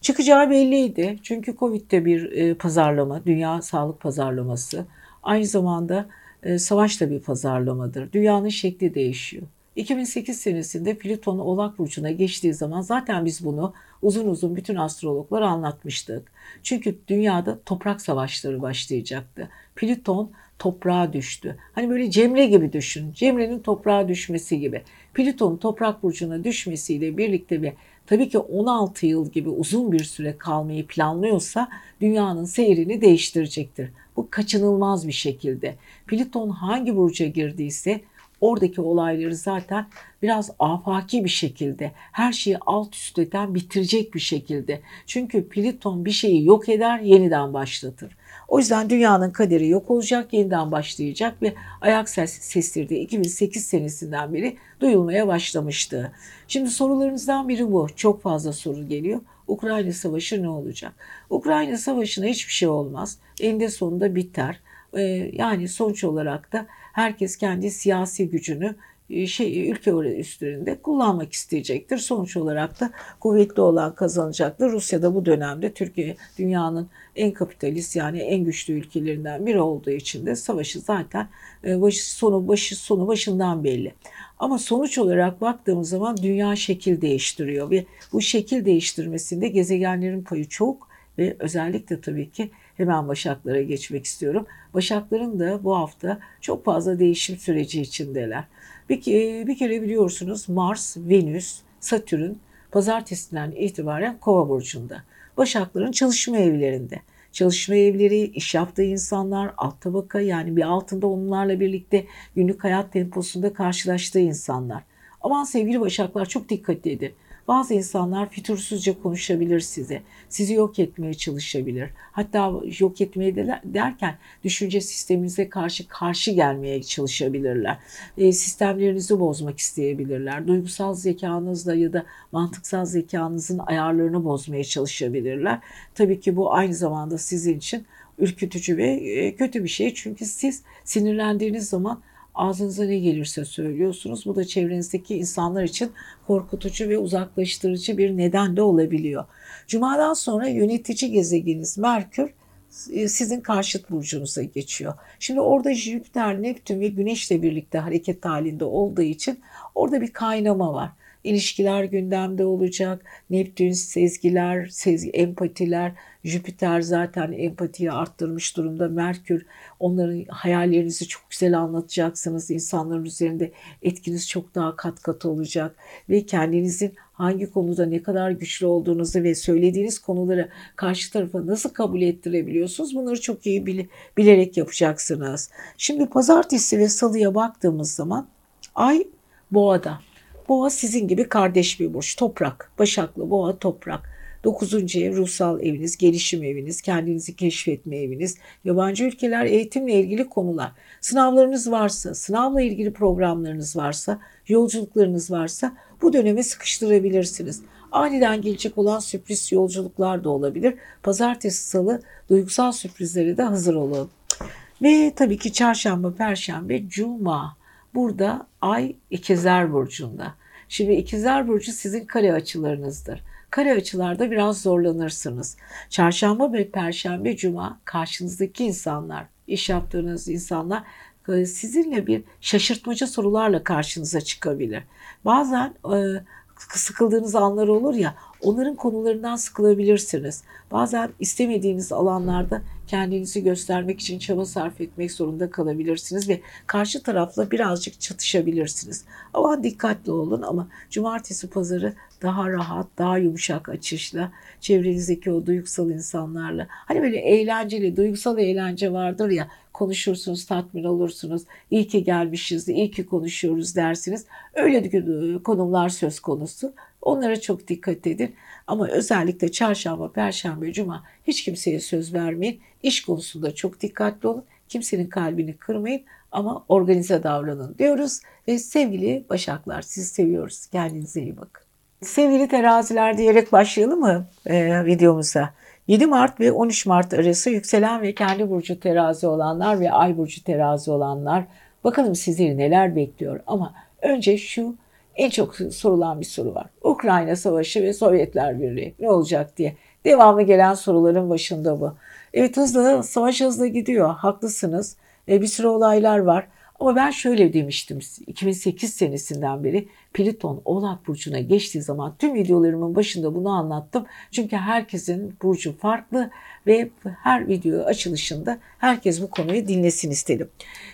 Çıkacağı belliydi. Çünkü Covid'de bir e, pazarlama, dünya sağlık pazarlaması. Aynı zamanda e, savaş da bir pazarlamadır. Dünyanın şekli değişiyor. 2008 senesinde Plüton Oğlak Burcu'na geçtiği zaman zaten biz bunu uzun uzun bütün astrologlar anlatmıştık. Çünkü dünyada toprak savaşları başlayacaktı. Plüton toprağa düştü. Hani böyle Cemre gibi düşün. Cemre'nin toprağa düşmesi gibi. Plüton'un toprak burcuna düşmesiyle birlikte ve tabii ki 16 yıl gibi uzun bir süre kalmayı planlıyorsa dünyanın seyrini değiştirecektir. Bu kaçınılmaz bir şekilde. Plüton hangi burca girdiyse oradaki olayları zaten biraz afaki bir şekilde her şeyi alt üst eden bitirecek bir şekilde. Çünkü Plüton bir şeyi yok eder yeniden başlatır. O yüzden dünyanın kaderi yok olacak, yeniden başlayacak ve ayak ses, sesleri de 2008 senesinden beri duyulmaya başlamıştı. Şimdi sorularınızdan biri bu. Çok fazla soru geliyor. Ukrayna Savaşı ne olacak? Ukrayna Savaşı'na hiçbir şey olmaz. Eninde sonunda biter. Ee, yani sonuç olarak da herkes kendi siyasi gücünü e, şey ülke üstlerinde kullanmak isteyecektir. Sonuç olarak da kuvvetli olan kazanacaktır. Rusya da bu dönemde Türkiye dünyanın en kapitalist yani en güçlü ülkelerinden biri olduğu için de savaşı zaten e, başı sonu başı sonu başından belli. Ama sonuç olarak baktığımız zaman dünya şekil değiştiriyor ve bu şekil değiştirmesinde gezegenlerin payı çok ve özellikle tabii ki hemen Başaklara geçmek istiyorum. Başakların da bu hafta çok fazla değişim süreci içindeler. Bir, bir kere biliyorsunuz Mars, Venüs, Satürn pazartesinden itibaren Kova burcunda. Başakların çalışma evlerinde. Çalışma evleri, iş yaptığı insanlar, alt tabaka yani bir altında onlarla birlikte günlük hayat temposunda karşılaştığı insanlar. Aman sevgili Başaklar çok dikkat edin. Bazı insanlar fütursuzca konuşabilir size. Sizi yok etmeye çalışabilir. Hatta yok etmeye de derken düşünce sisteminize karşı karşı gelmeye çalışabilirler. E, sistemlerinizi bozmak isteyebilirler. Duygusal zekanızla ya da mantıksal zekanızın ayarlarını bozmaya çalışabilirler. Tabii ki bu aynı zamanda sizin için ürkütücü ve e, kötü bir şey. Çünkü siz sinirlendiğiniz zaman ağzınıza ne gelirse söylüyorsunuz. Bu da çevrenizdeki insanlar için korkutucu ve uzaklaştırıcı bir neden de olabiliyor. Cuma'dan sonra yönetici gezegeniniz Merkür e, sizin karşıt burcunuza geçiyor. Şimdi orada Jüpiter, Neptün ve Güneş'le birlikte hareket halinde olduğu için orada bir kaynama var. İlişkiler gündemde olacak. Neptün sezgiler, sezgi, empatiler, Jüpiter zaten empatiyi arttırmış durumda. Merkür onların hayallerinizi çok güzel anlatacaksınız. İnsanların üzerinde etkiniz çok daha kat kat olacak. Ve kendinizin hangi konuda ne kadar güçlü olduğunuzu ve söylediğiniz konuları karşı tarafa nasıl kabul ettirebiliyorsunuz bunları çok iyi bilerek yapacaksınız. Şimdi pazartesi ve salıya baktığımız zaman ay boğada. Boğa sizin gibi kardeş bir burç. Toprak. Başaklı boğa toprak. Dokuzuncu ev ruhsal eviniz, gelişim eviniz, kendinizi keşfetme eviniz, yabancı ülkeler, eğitimle ilgili konular. Sınavlarınız varsa, sınavla ilgili programlarınız varsa, yolculuklarınız varsa bu döneme sıkıştırabilirsiniz. Aniden gelecek olan sürpriz yolculuklar da olabilir. Pazartesi, salı duygusal sürprizlere de hazır olun. Ve tabii ki çarşamba, perşembe, cuma. Burada ay ikizler burcunda. Şimdi ikizler burcu sizin kare açılarınızdır. Kare açılarda biraz zorlanırsınız. Çarşamba ve perşembe, cuma karşınızdaki insanlar, iş yaptığınız insanlar e, sizinle bir şaşırtmacı sorularla karşınıza çıkabilir. Bazen e, sıkıldığınız anlar olur ya onların konularından sıkılabilirsiniz. Bazen istemediğiniz alanlarda kendinizi göstermek için çaba sarf etmek zorunda kalabilirsiniz ve karşı tarafla birazcık çatışabilirsiniz. Ama dikkatli olun ama cumartesi pazarı daha rahat, daha yumuşak açışla çevrenizdeki o duygusal insanlarla hani böyle eğlenceli, duygusal eğlence vardır ya konuşursunuz, tatmin olursunuz. İyi ki gelmişiz, iyi ki konuşuyoruz dersiniz. Öyle konumlar söz konusu. Onlara çok dikkat edin. Ama özellikle çarşamba, perşembe, cuma hiç kimseye söz vermeyin. İş konusunda çok dikkatli olun. Kimsenin kalbini kırmayın ama organize davranın diyoruz. Ve sevgili Başaklar sizi seviyoruz. Kendinize iyi bakın. Sevgili teraziler diyerek başlayalım mı e, videomuza? 7 Mart ve 13 Mart arası yükselen ve kendi burcu terazi olanlar ve ay burcu terazi olanlar bakalım sizleri neler bekliyor ama önce şu en çok sorulan bir soru var. Ukrayna Savaşı ve Sovyetler Birliği ne olacak diye. Devamlı gelen soruların başında bu. Evet hızlı, savaş hızlı gidiyor. Haklısınız. E, bir sürü olaylar var. Ama ben şöyle demiştim 2008 senesinden beri Pliton Oğlak Burcu'na geçtiği zaman tüm videolarımın başında bunu anlattım. Çünkü herkesin burcu farklı ve her video açılışında herkes bu konuyu dinlesin istedim.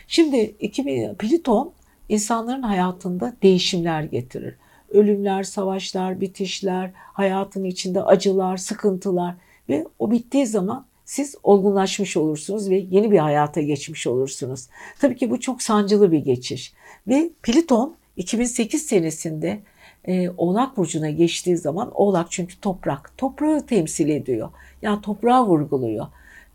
Şimdi 2000, Pliton insanların hayatında değişimler getirir. Ölümler, savaşlar, bitişler, hayatın içinde acılar, sıkıntılar ve o bittiği zaman siz olgunlaşmış olursunuz ve yeni bir hayata geçmiş olursunuz. Tabii ki bu çok sancılı bir geçiş. Ve Pliton 2008 senesinde e, Oğlak Burcu'na geçtiği zaman Oğlak çünkü toprak, toprağı temsil ediyor. Yani toprağı vurguluyor.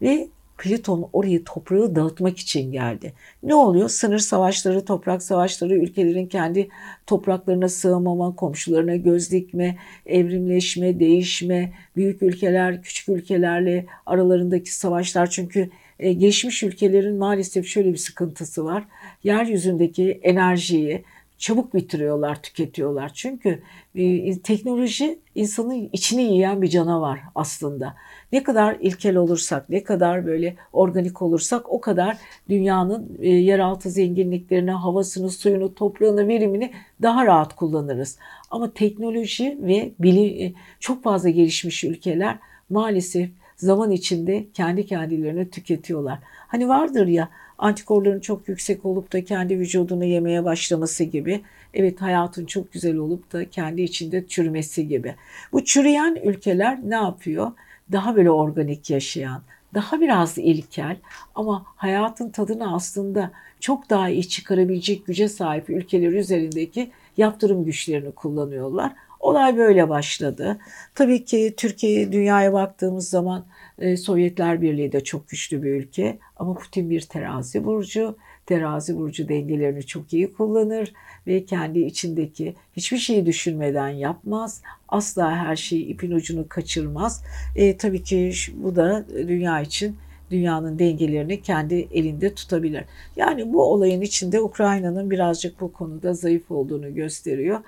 Ve Plüton orayı toprağı dağıtmak için geldi. Ne oluyor? Sınır savaşları, toprak savaşları, ülkelerin kendi topraklarına sığamama, komşularına göz dikme, evrimleşme, değişme, büyük ülkeler küçük ülkelerle aralarındaki savaşlar. Çünkü e, gelişmiş ülkelerin maalesef şöyle bir sıkıntısı var. Yeryüzündeki enerjiyi, çabuk bitiriyorlar, tüketiyorlar. Çünkü e, teknoloji insanın içini yiyen bir canavar aslında. Ne kadar ilkel olursak, ne kadar böyle organik olursak o kadar dünyanın e, yeraltı zenginliklerini, havasını, suyunu, toprağını, verimini daha rahat kullanırız. Ama teknoloji ve bilim e, çok fazla gelişmiş ülkeler maalesef zaman içinde kendi kendilerini tüketiyorlar. Hani vardır ya antikorların çok yüksek olup da kendi vücudunu yemeye başlaması gibi. Evet hayatın çok güzel olup da kendi içinde çürümesi gibi. Bu çürüyen ülkeler ne yapıyor? Daha böyle organik yaşayan, daha biraz ilkel ama hayatın tadını aslında çok daha iyi çıkarabilecek güce sahip ülkeler üzerindeki yaptırım güçlerini kullanıyorlar. Olay böyle başladı. Tabii ki Türkiye dünyaya baktığımız zaman e, Sovyetler Birliği de çok güçlü bir ülke ama Putin bir terazi burcu. Terazi burcu dengelerini çok iyi kullanır ve kendi içindeki hiçbir şeyi düşünmeden yapmaz. Asla her şeyi ipin ucunu kaçırmaz. E, tabii ki bu da dünya için dünyanın dengelerini kendi elinde tutabilir. Yani bu olayın içinde Ukrayna'nın birazcık bu konuda zayıf olduğunu gösteriyor.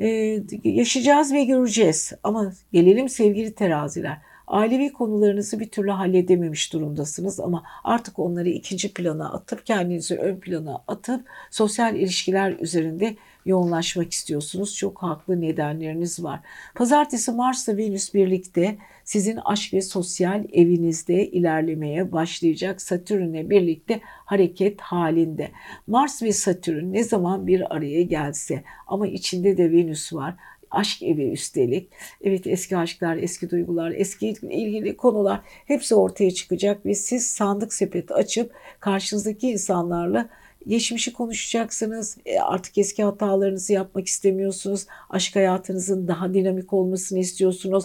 Ee, yaşayacağız ve göreceğiz. Ama gelelim sevgili teraziler. Ailevi konularınızı bir türlü halledememiş durumdasınız ama artık onları ikinci plana atıp kendinizi ön plana atıp sosyal ilişkiler üzerinde yoğunlaşmak istiyorsunuz. Çok haklı nedenleriniz var. Pazartesi Mars'la Venüs birlikte sizin aşk ve sosyal evinizde ilerlemeye başlayacak Satürn'le birlikte hareket halinde. Mars ve Satürn ne zaman bir araya gelse ama içinde de Venüs var aşk evi üstelik. Evet eski aşklar, eski duygular, eski ilgili konular hepsi ortaya çıkacak ve siz sandık sepeti açıp karşınızdaki insanlarla geçmişi konuşacaksınız. E, artık eski hatalarınızı yapmak istemiyorsunuz. Aşk hayatınızın daha dinamik olmasını istiyorsunuz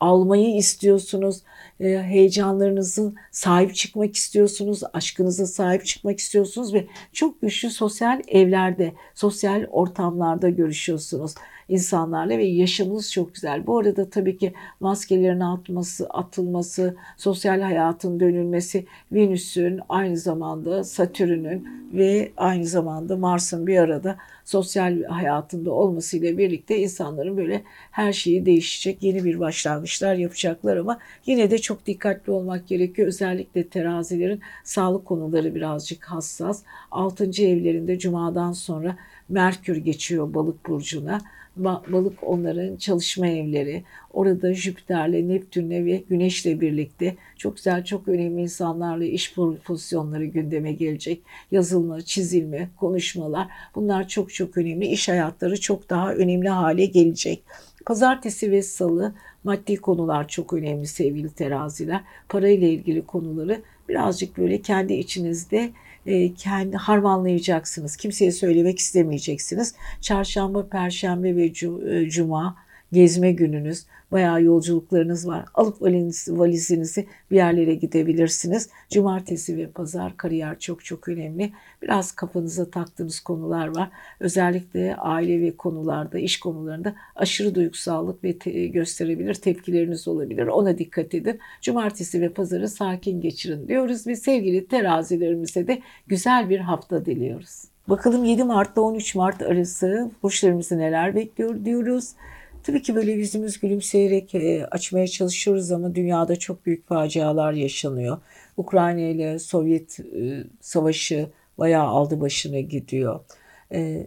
almayı istiyorsunuz. E, heyecanlarınızın sahip çıkmak istiyorsunuz. Aşkınıza sahip çıkmak istiyorsunuz ve çok güçlü sosyal evlerde, sosyal ortamlarda görüşüyorsunuz insanlarla ve yaşamınız çok güzel. Bu arada tabii ki maskelerin atması, atılması, sosyal hayatın dönülmesi, Venüs'ün aynı zamanda Satürn'ün ve aynı zamanda Mars'ın bir arada sosyal hayatında olmasıyla birlikte insanların böyle her şeyi değişecek yeni bir başlangıçlar yapacaklar ama yine de çok dikkatli olmak gerekiyor. Özellikle terazilerin sağlık konuları birazcık hassas. 6. evlerinde cumadan sonra Merkür geçiyor balık burcuna balık onların çalışma evleri. Orada Jüpiter'le, Neptün'le ve Güneş'le birlikte çok güzel, çok önemli insanlarla iş pozisyonları gündeme gelecek. Yazılma, çizilme, konuşmalar bunlar çok çok önemli. İş hayatları çok daha önemli hale gelecek. Pazartesi ve salı maddi konular çok önemli sevgili teraziler. Parayla ilgili konuları birazcık böyle kendi içinizde e, kendi harmanlayacaksınız. Kimseye söylemek istemeyeceksiniz. Çarşamba, perşembe ve e, cuma gezme gününüz, bayağı yolculuklarınız var. Alıp valizinizi bir yerlere gidebilirsiniz. Cumartesi ve pazar kariyer çok çok önemli. Biraz kafanıza taktığınız konular var. Özellikle aile ve konularda, iş konularında aşırı duygusallık ve te- gösterebilir, tepkileriniz olabilir. Ona dikkat edin. Cumartesi ve pazarı sakin geçirin diyoruz ve sevgili terazilerimize de güzel bir hafta diliyoruz. Bakalım 7 Mart ile 13 Mart arası burçlarımızı neler bekliyor diyoruz. Tabii ki böyle yüzümüz gülümseyerek e, açmaya çalışıyoruz ama dünyada çok büyük facialar yaşanıyor. Ukrayna ile Sovyet e, savaşı bayağı aldı başına gidiyor. E,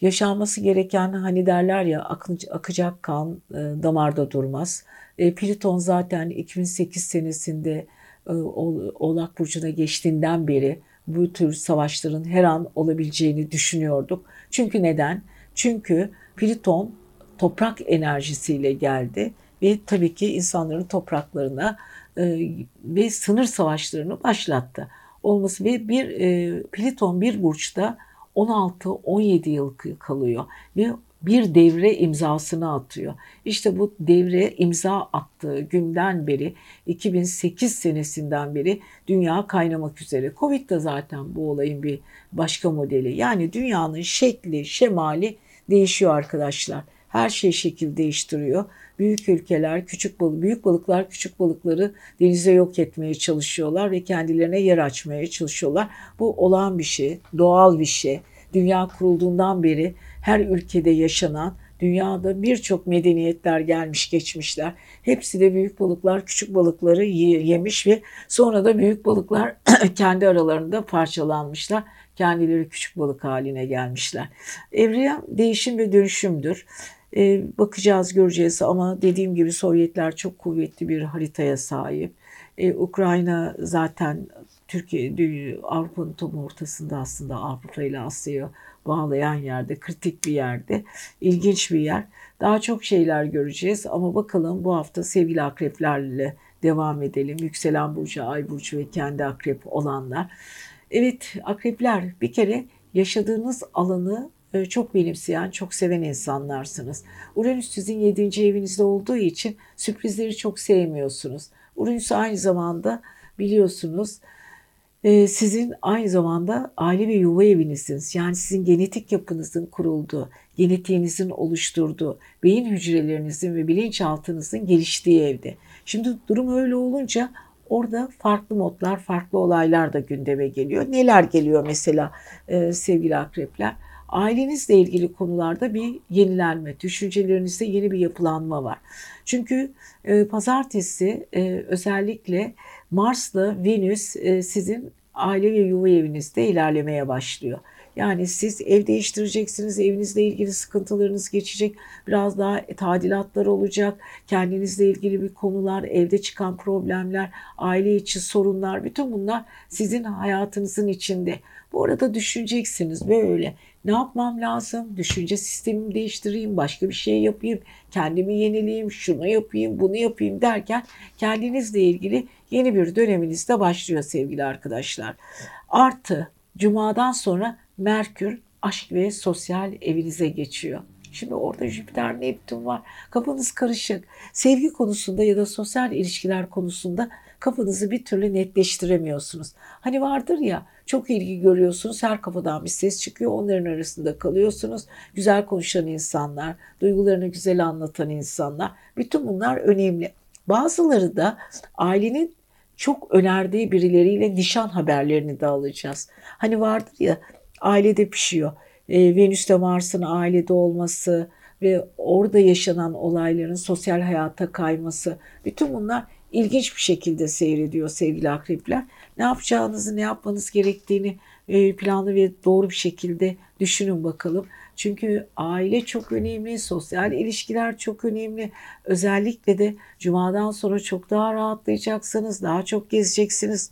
yaşanması gereken hani derler ya akacak kan damarda durmaz. Plüton zaten 2008 senesinde Oğlak Burcu'na geçtiğinden beri bu tür savaşların her an olabileceğini düşünüyorduk. Çünkü neden? Çünkü Plüton toprak enerjisiyle geldi ve tabii ki insanların topraklarına e, ve sınır savaşlarını başlattı. Olması ve bir e, Pliton bir burçta 16-17 yıl kalıyor ve bir devre imzasını atıyor. İşte bu devre imza attığı günden beri 2008 senesinden beri dünya kaynamak üzere. Covid de zaten bu olayın bir başka modeli. Yani dünyanın şekli, şemali değişiyor arkadaşlar her şey şekil değiştiriyor. Büyük ülkeler, küçük balık, büyük balıklar küçük balıkları denize yok etmeye çalışıyorlar ve kendilerine yer açmaya çalışıyorlar. Bu olağan bir şey, doğal bir şey. Dünya kurulduğundan beri her ülkede yaşanan dünyada birçok medeniyetler gelmiş geçmişler. Hepsi de büyük balıklar küçük balıkları yemiş ve sonra da büyük balıklar (clears throat) kendi aralarında parçalanmışlar kendileri küçük balık haline gelmişler. Evren değişim ve dönüşümdür. Ee, bakacağız, göreceğiz ama dediğim gibi Sovyetler çok kuvvetli bir haritaya sahip. Ee, Ukrayna zaten Türkiye, Avrupa'nın tam ortasında aslında Avrupa ile Asya'yı bağlayan yerde, kritik bir yerde, ilginç bir yer. Daha çok şeyler göreceğiz ama bakalım bu hafta sevgili akreplerle devam edelim. Yükselen burcu, ay burcu ve kendi akrep olanlar. Evet akrepler bir kere yaşadığınız alanı e, çok benimseyen, çok seven insanlarsınız. Uranüs sizin 7. evinizde olduğu için sürprizleri çok sevmiyorsunuz. Uranüs aynı zamanda biliyorsunuz e, sizin aynı zamanda aile ve yuva evinizsiniz. Yani sizin genetik yapınızın kurulduğu, genetiğinizin oluşturduğu, beyin hücrelerinizin ve bilinçaltınızın geliştiği evde. Şimdi durum öyle olunca Orada farklı modlar, farklı olaylar da gündeme geliyor. Neler geliyor mesela e, sevgili akrepler? Ailenizle ilgili konularda bir yenilenme, düşüncelerinizde yeni bir yapılanma var. Çünkü e, pazartesi e, özellikle Mars'la Venüs e, sizin aile ve yuva evinizde ilerlemeye başlıyor. Yani siz ev değiştireceksiniz, evinizle ilgili sıkıntılarınız geçecek, biraz daha tadilatlar olacak, kendinizle ilgili bir konular, evde çıkan problemler, aile içi sorunlar, bütün bunlar sizin hayatınızın içinde. Bu arada düşüneceksiniz böyle. Ne yapmam lazım? Düşünce sistemimi değiştireyim, başka bir şey yapayım, kendimi yenileyim, şunu yapayım, bunu yapayım derken kendinizle ilgili yeni bir döneminiz de başlıyor sevgili arkadaşlar. Artı Cuma'dan sonra Merkür aşk ve sosyal evinize geçiyor. Şimdi orada Jüpiter, Neptün var. Kafanız karışık. Sevgi konusunda ya da sosyal ilişkiler konusunda kafanızı bir türlü netleştiremiyorsunuz. Hani vardır ya çok ilgi görüyorsunuz her kafadan bir ses çıkıyor onların arasında kalıyorsunuz. Güzel konuşan insanlar, duygularını güzel anlatan insanlar bütün bunlar önemli. Bazıları da ailenin çok önerdiği birileriyle nişan haberlerini de alacağız. Hani vardır ya ailede pişiyor. E, Venüs'te Mars'ın ailede olması ve orada yaşanan olayların sosyal hayata kayması. Bütün bunlar ilginç bir şekilde seyrediyor sevgili akrepler. Ne yapacağınızı, ne yapmanız gerektiğini e, planlı ve doğru bir şekilde düşünün bakalım. Çünkü aile çok önemli, sosyal ilişkiler çok önemli. Özellikle de cumadan sonra çok daha rahatlayacaksınız, daha çok gezeceksiniz.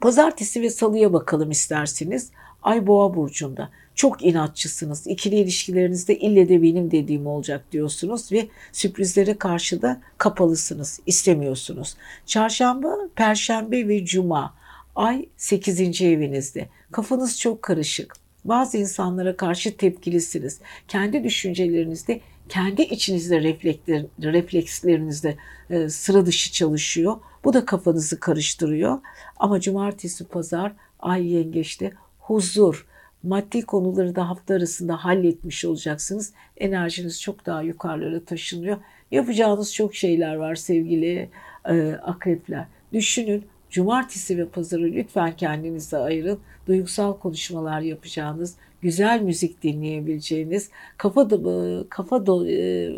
Pazartesi ve salıya bakalım isterseniz. Ay boğa burcunda. Çok inatçısınız. İkili ilişkilerinizde ille de benim dediğim olacak diyorsunuz ve sürprizlere karşı da kapalısınız. istemiyorsunuz. Çarşamba, perşembe ve cuma. Ay 8. evinizde. Kafanız çok karışık. Bazı insanlara karşı tepkilisiniz. Kendi düşüncelerinizde, kendi içinizde reflekslerinizde e, sıra dışı çalışıyor. Bu da kafanızı karıştırıyor. Ama cumartesi, pazar, ay yengeçte huzur, maddi konuları da hafta arasında halletmiş olacaksınız. Enerjiniz çok daha yukarılara taşınıyor. Yapacağınız çok şeyler var sevgili e, akrepler. Düşünün cumartesi ve pazarı lütfen kendinize ayırın. Duygusal konuşmalar yapacağınız, güzel müzik dinleyebileceğiniz, kafa da, kafa da, e,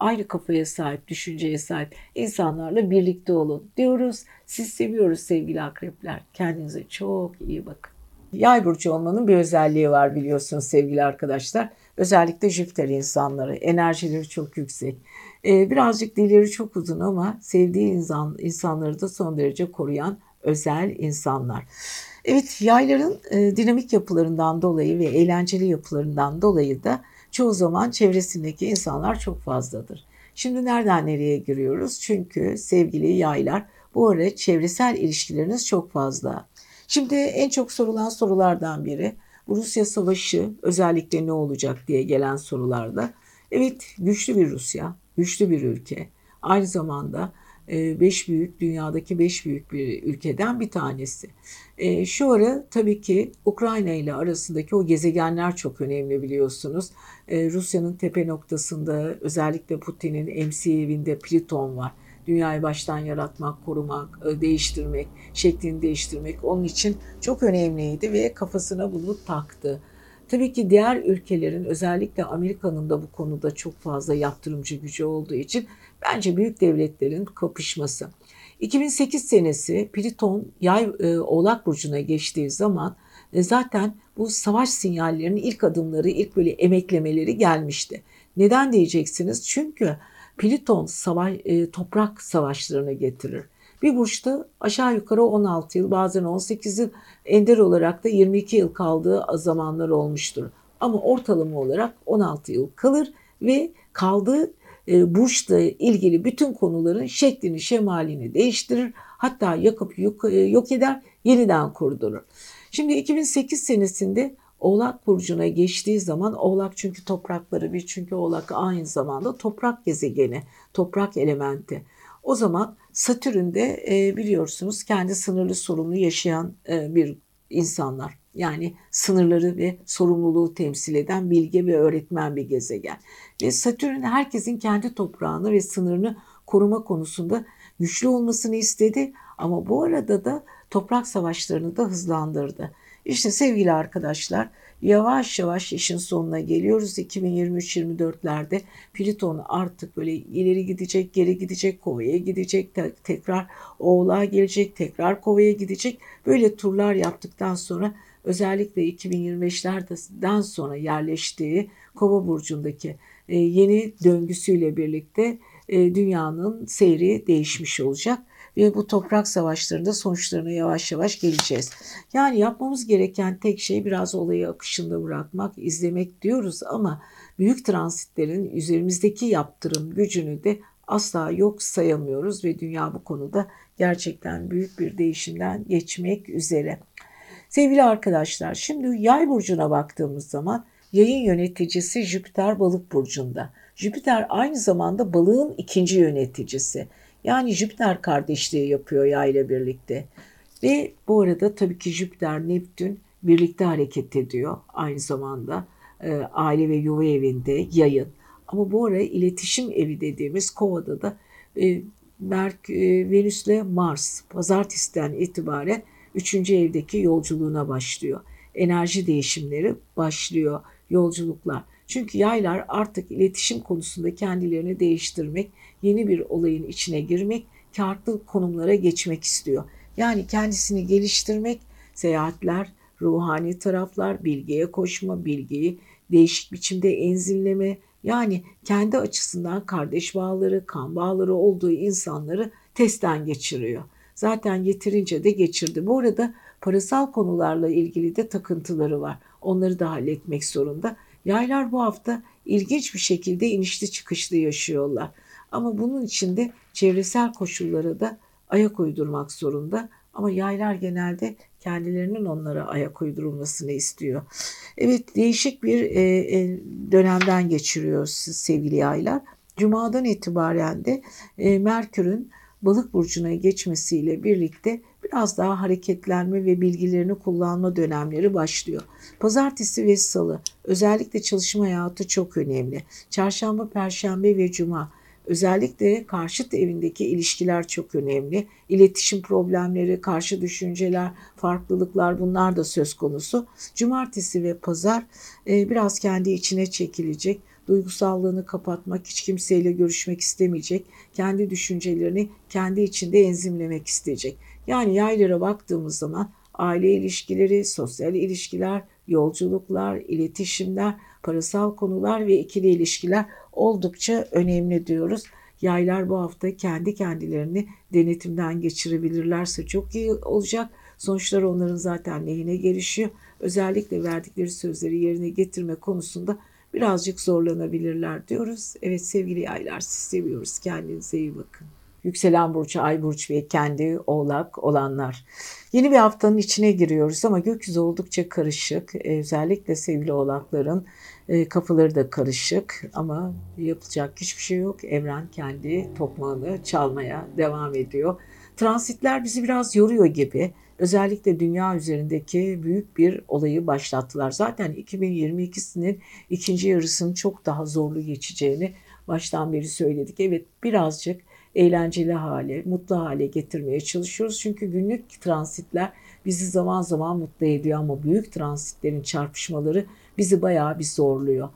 aynı kafaya sahip, düşünceye sahip insanlarla birlikte olun diyoruz. Siz seviyoruz sevgili akrepler. Kendinize çok iyi bakın. Yay burcu olmanın bir özelliği var biliyorsunuz sevgili arkadaşlar. Özellikle Jüpiter insanları. Enerjileri çok yüksek. Ee, birazcık dilleri çok uzun ama sevdiği insan, insanları da son derece koruyan özel insanlar. Evet yayların e, dinamik yapılarından dolayı ve eğlenceli yapılarından dolayı da çoğu zaman çevresindeki insanlar çok fazladır. Şimdi nereden nereye giriyoruz? Çünkü sevgili yaylar bu ara çevresel ilişkileriniz çok fazla. Şimdi en çok sorulan sorulardan biri Rusya savaşı özellikle ne olacak diye gelen sorularda. Evet güçlü bir Rusya, güçlü bir ülke. Aynı zamanda 5 e, büyük dünyadaki 5 büyük bir ülkeden bir tanesi. E, şu ara tabii ki Ukrayna ile arasındaki o gezegenler çok önemli biliyorsunuz. E, Rusya'nın tepe noktasında özellikle Putin'in MC evinde Pliton var dünyayı baştan yaratmak, korumak, e, değiştirmek, şeklini değiştirmek onun için çok önemliydi ve kafasına bunu taktı. Tabii ki diğer ülkelerin özellikle Amerika'nın da bu konuda çok fazla yaptırımcı gücü olduğu için bence büyük devletlerin kapışması. 2008 senesi Pliton yay e, Oğlak Burcu'na geçtiği zaman e, zaten bu savaş sinyallerinin ilk adımları, ilk böyle emeklemeleri gelmişti. Neden diyeceksiniz? Çünkü Pliton savaş, e, toprak savaşlarını getirir. Bir burçta aşağı yukarı 16 yıl bazen 18 yıl ender olarak da 22 yıl kaldığı zamanlar olmuştur. Ama ortalama olarak 16 yıl kalır ve kaldığı e, burçla ilgili bütün konuların şeklini şemalini değiştirir. Hatta yakıp yok, e, yok eder yeniden kurdurur. Şimdi 2008 senesinde Oğlak burcuna geçtiği zaman Oğlak çünkü toprakları bir çünkü Oğlak aynı zamanda toprak gezegeni, toprak elementi. O zaman Satürn'de e, biliyorsunuz kendi sınırlı sorunu yaşayan e, bir insanlar. Yani sınırları ve sorumluluğu temsil eden bilge ve öğretmen bir gezegen. Ve Satürn herkesin kendi toprağını ve sınırını koruma konusunda güçlü olmasını istedi. Ama bu arada da toprak savaşlarını da hızlandırdı. İşte sevgili arkadaşlar yavaş yavaş işin sonuna geliyoruz. 2023-24'lerde Plüton artık böyle ileri gidecek, geri gidecek, kovaya gidecek, tekrar oğlağa gelecek, tekrar kovaya gidecek. Böyle turlar yaptıktan sonra özellikle 2025'lerden sonra yerleştiği kova burcundaki e, yeni döngüsüyle birlikte e, dünyanın seyri değişmiş olacak ve bu toprak savaşlarında sonuçlarına yavaş yavaş geleceğiz. Yani yapmamız gereken tek şey biraz olayı akışında bırakmak, izlemek diyoruz ama büyük transitlerin üzerimizdeki yaptırım gücünü de asla yok sayamıyoruz ve dünya bu konuda gerçekten büyük bir değişimden geçmek üzere. Sevgili arkadaşlar şimdi yay burcuna baktığımız zaman yayın yöneticisi Jüpiter balık burcunda. Jüpiter aynı zamanda balığın ikinci yöneticisi. Yani Jüpiter kardeşliği yapıyor yay ile birlikte. Ve bu arada tabii ki Jüpiter, Neptün birlikte hareket ediyor aynı zamanda. E, aile ve yuva evinde yayın. Ama bu ara iletişim evi dediğimiz Kova'da da e, Merk, e, Venüs'le Mars pazartesiden itibaren 3. evdeki yolculuğuna başlıyor. Enerji değişimleri başlıyor, yolculuklar. Çünkü yaylar artık iletişim konusunda kendilerini değiştirmek, yeni bir olayın içine girmek, farklı konumlara geçmek istiyor. Yani kendisini geliştirmek, seyahatler, ruhani taraflar, bilgiye koşma, bilgiyi değişik biçimde enzimleme, yani kendi açısından kardeş bağları, kan bağları olduğu insanları testten geçiriyor. Zaten yeterince de geçirdi. Bu arada parasal konularla ilgili de takıntıları var. Onları da halletmek zorunda. Yaylar bu hafta ilginç bir şekilde inişli çıkışlı yaşıyorlar. Ama bunun için de çevresel koşullara da ayak uydurmak zorunda. Ama yaylar genelde kendilerinin onlara ayak uydurulmasını istiyor. Evet değişik bir e, e, dönemden geçiriyoruz sevgili yaylar. Cuma'dan itibaren de e, Merkür'ün balık burcuna geçmesiyle birlikte biraz daha hareketlenme ve bilgilerini kullanma dönemleri başlıyor. Pazartesi ve salı özellikle çalışma hayatı çok önemli. Çarşamba, perşembe ve cuma özellikle karşıt evindeki ilişkiler çok önemli. İletişim problemleri, karşı düşünceler, farklılıklar bunlar da söz konusu. Cumartesi ve pazar e, biraz kendi içine çekilecek duygusallığını kapatmak, hiç kimseyle görüşmek istemeyecek, kendi düşüncelerini kendi içinde enzimlemek isteyecek. Yani yaylara baktığımız zaman aile ilişkileri, sosyal ilişkiler, yolculuklar, iletişimler, parasal konular ve ikili ilişkiler oldukça önemli diyoruz. Yaylar bu hafta kendi kendilerini denetimden geçirebilirlerse çok iyi olacak. Sonuçlar onların zaten lehine gelişiyor. Özellikle verdikleri sözleri yerine getirme konusunda birazcık zorlanabilirler diyoruz. Evet sevgili yaylar siz seviyoruz. Kendinize iyi bakın. Yükselen burç, ay burç ve kendi oğlak olanlar. Yeni bir haftanın içine giriyoruz ama gökyüzü oldukça karışık. Ee, özellikle sevgili oğlakların e, kafaları da karışık ama yapacak hiçbir şey yok. Evren kendi tokmağını çalmaya devam ediyor. Transitler bizi biraz yoruyor gibi. Özellikle dünya üzerindeki büyük bir olayı başlattılar. Zaten 2022'sinin ikinci yarısının çok daha zorlu geçeceğini baştan beri söyledik. Evet birazcık eğlenceli hale, mutlu hale getirmeye çalışıyoruz. Çünkü günlük transitler bizi zaman zaman mutlu ediyor ama büyük transitlerin çarpışmaları bizi bayağı bir zorluyor.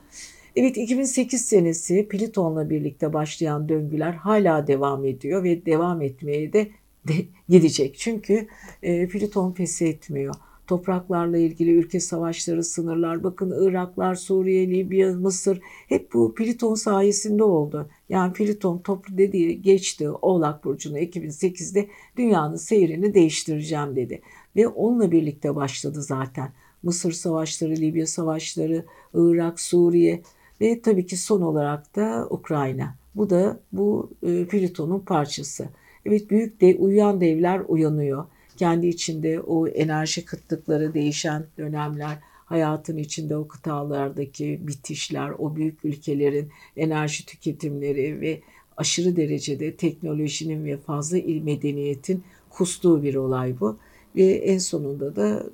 Evet 2008 senesi Plüton'la birlikte başlayan döngüler hala devam ediyor ve devam etmeye de, de gidecek. Çünkü e, Plüton pes etmiyor. Topraklarla ilgili ülke savaşları, sınırlar, bakın Iraklar, Suriye, Libya, Mısır hep bu Plüton sayesinde oldu. Yani Plüton toplu dediği geçti Oğlak Burcu'nu 2008'de dünyanın seyrini değiştireceğim dedi. Ve onunla birlikte başladı zaten. Mısır savaşları, Libya savaşları, Irak, Suriye ve tabii ki son olarak da Ukrayna. Bu da bu e, Plüton'un parçası. Evet büyük de uyuyan devler uyanıyor. Kendi içinde o enerji kıtlıkları, değişen dönemler, hayatın içinde o kıtalardaki bitişler, o büyük ülkelerin enerji tüketimleri ve aşırı derecede teknolojinin ve fazla medeniyetin kustuğu bir olay bu. Ve en sonunda da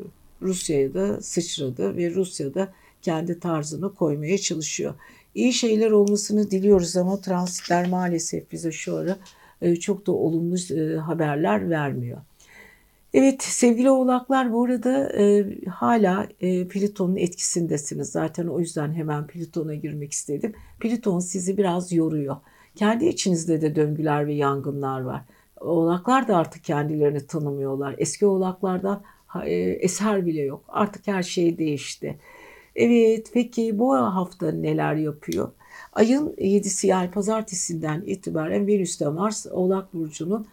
Rusya'ya da sıçradı ve Rusya da kendi tarzını koymaya çalışıyor. İyi şeyler olmasını diliyoruz ama transitler maalesef bize şu ara e, çok da olumlu e, haberler vermiyor. Evet sevgili oğlaklar bu arada e, hala e, Plüton'un etkisindesiniz. Zaten o yüzden hemen Plüton'a girmek istedim. Plüton sizi biraz yoruyor. Kendi içinizde de döngüler ve yangınlar var. Oğlaklar da artık kendilerini tanımıyorlar. Eski oğlaklardan e, eser bile yok. Artık her şey değişti. Evet peki bu hafta neler yapıyor? Ayın 7'si yani pazartesinden itibaren Venüs'te Mars Oğlak Burcu'nun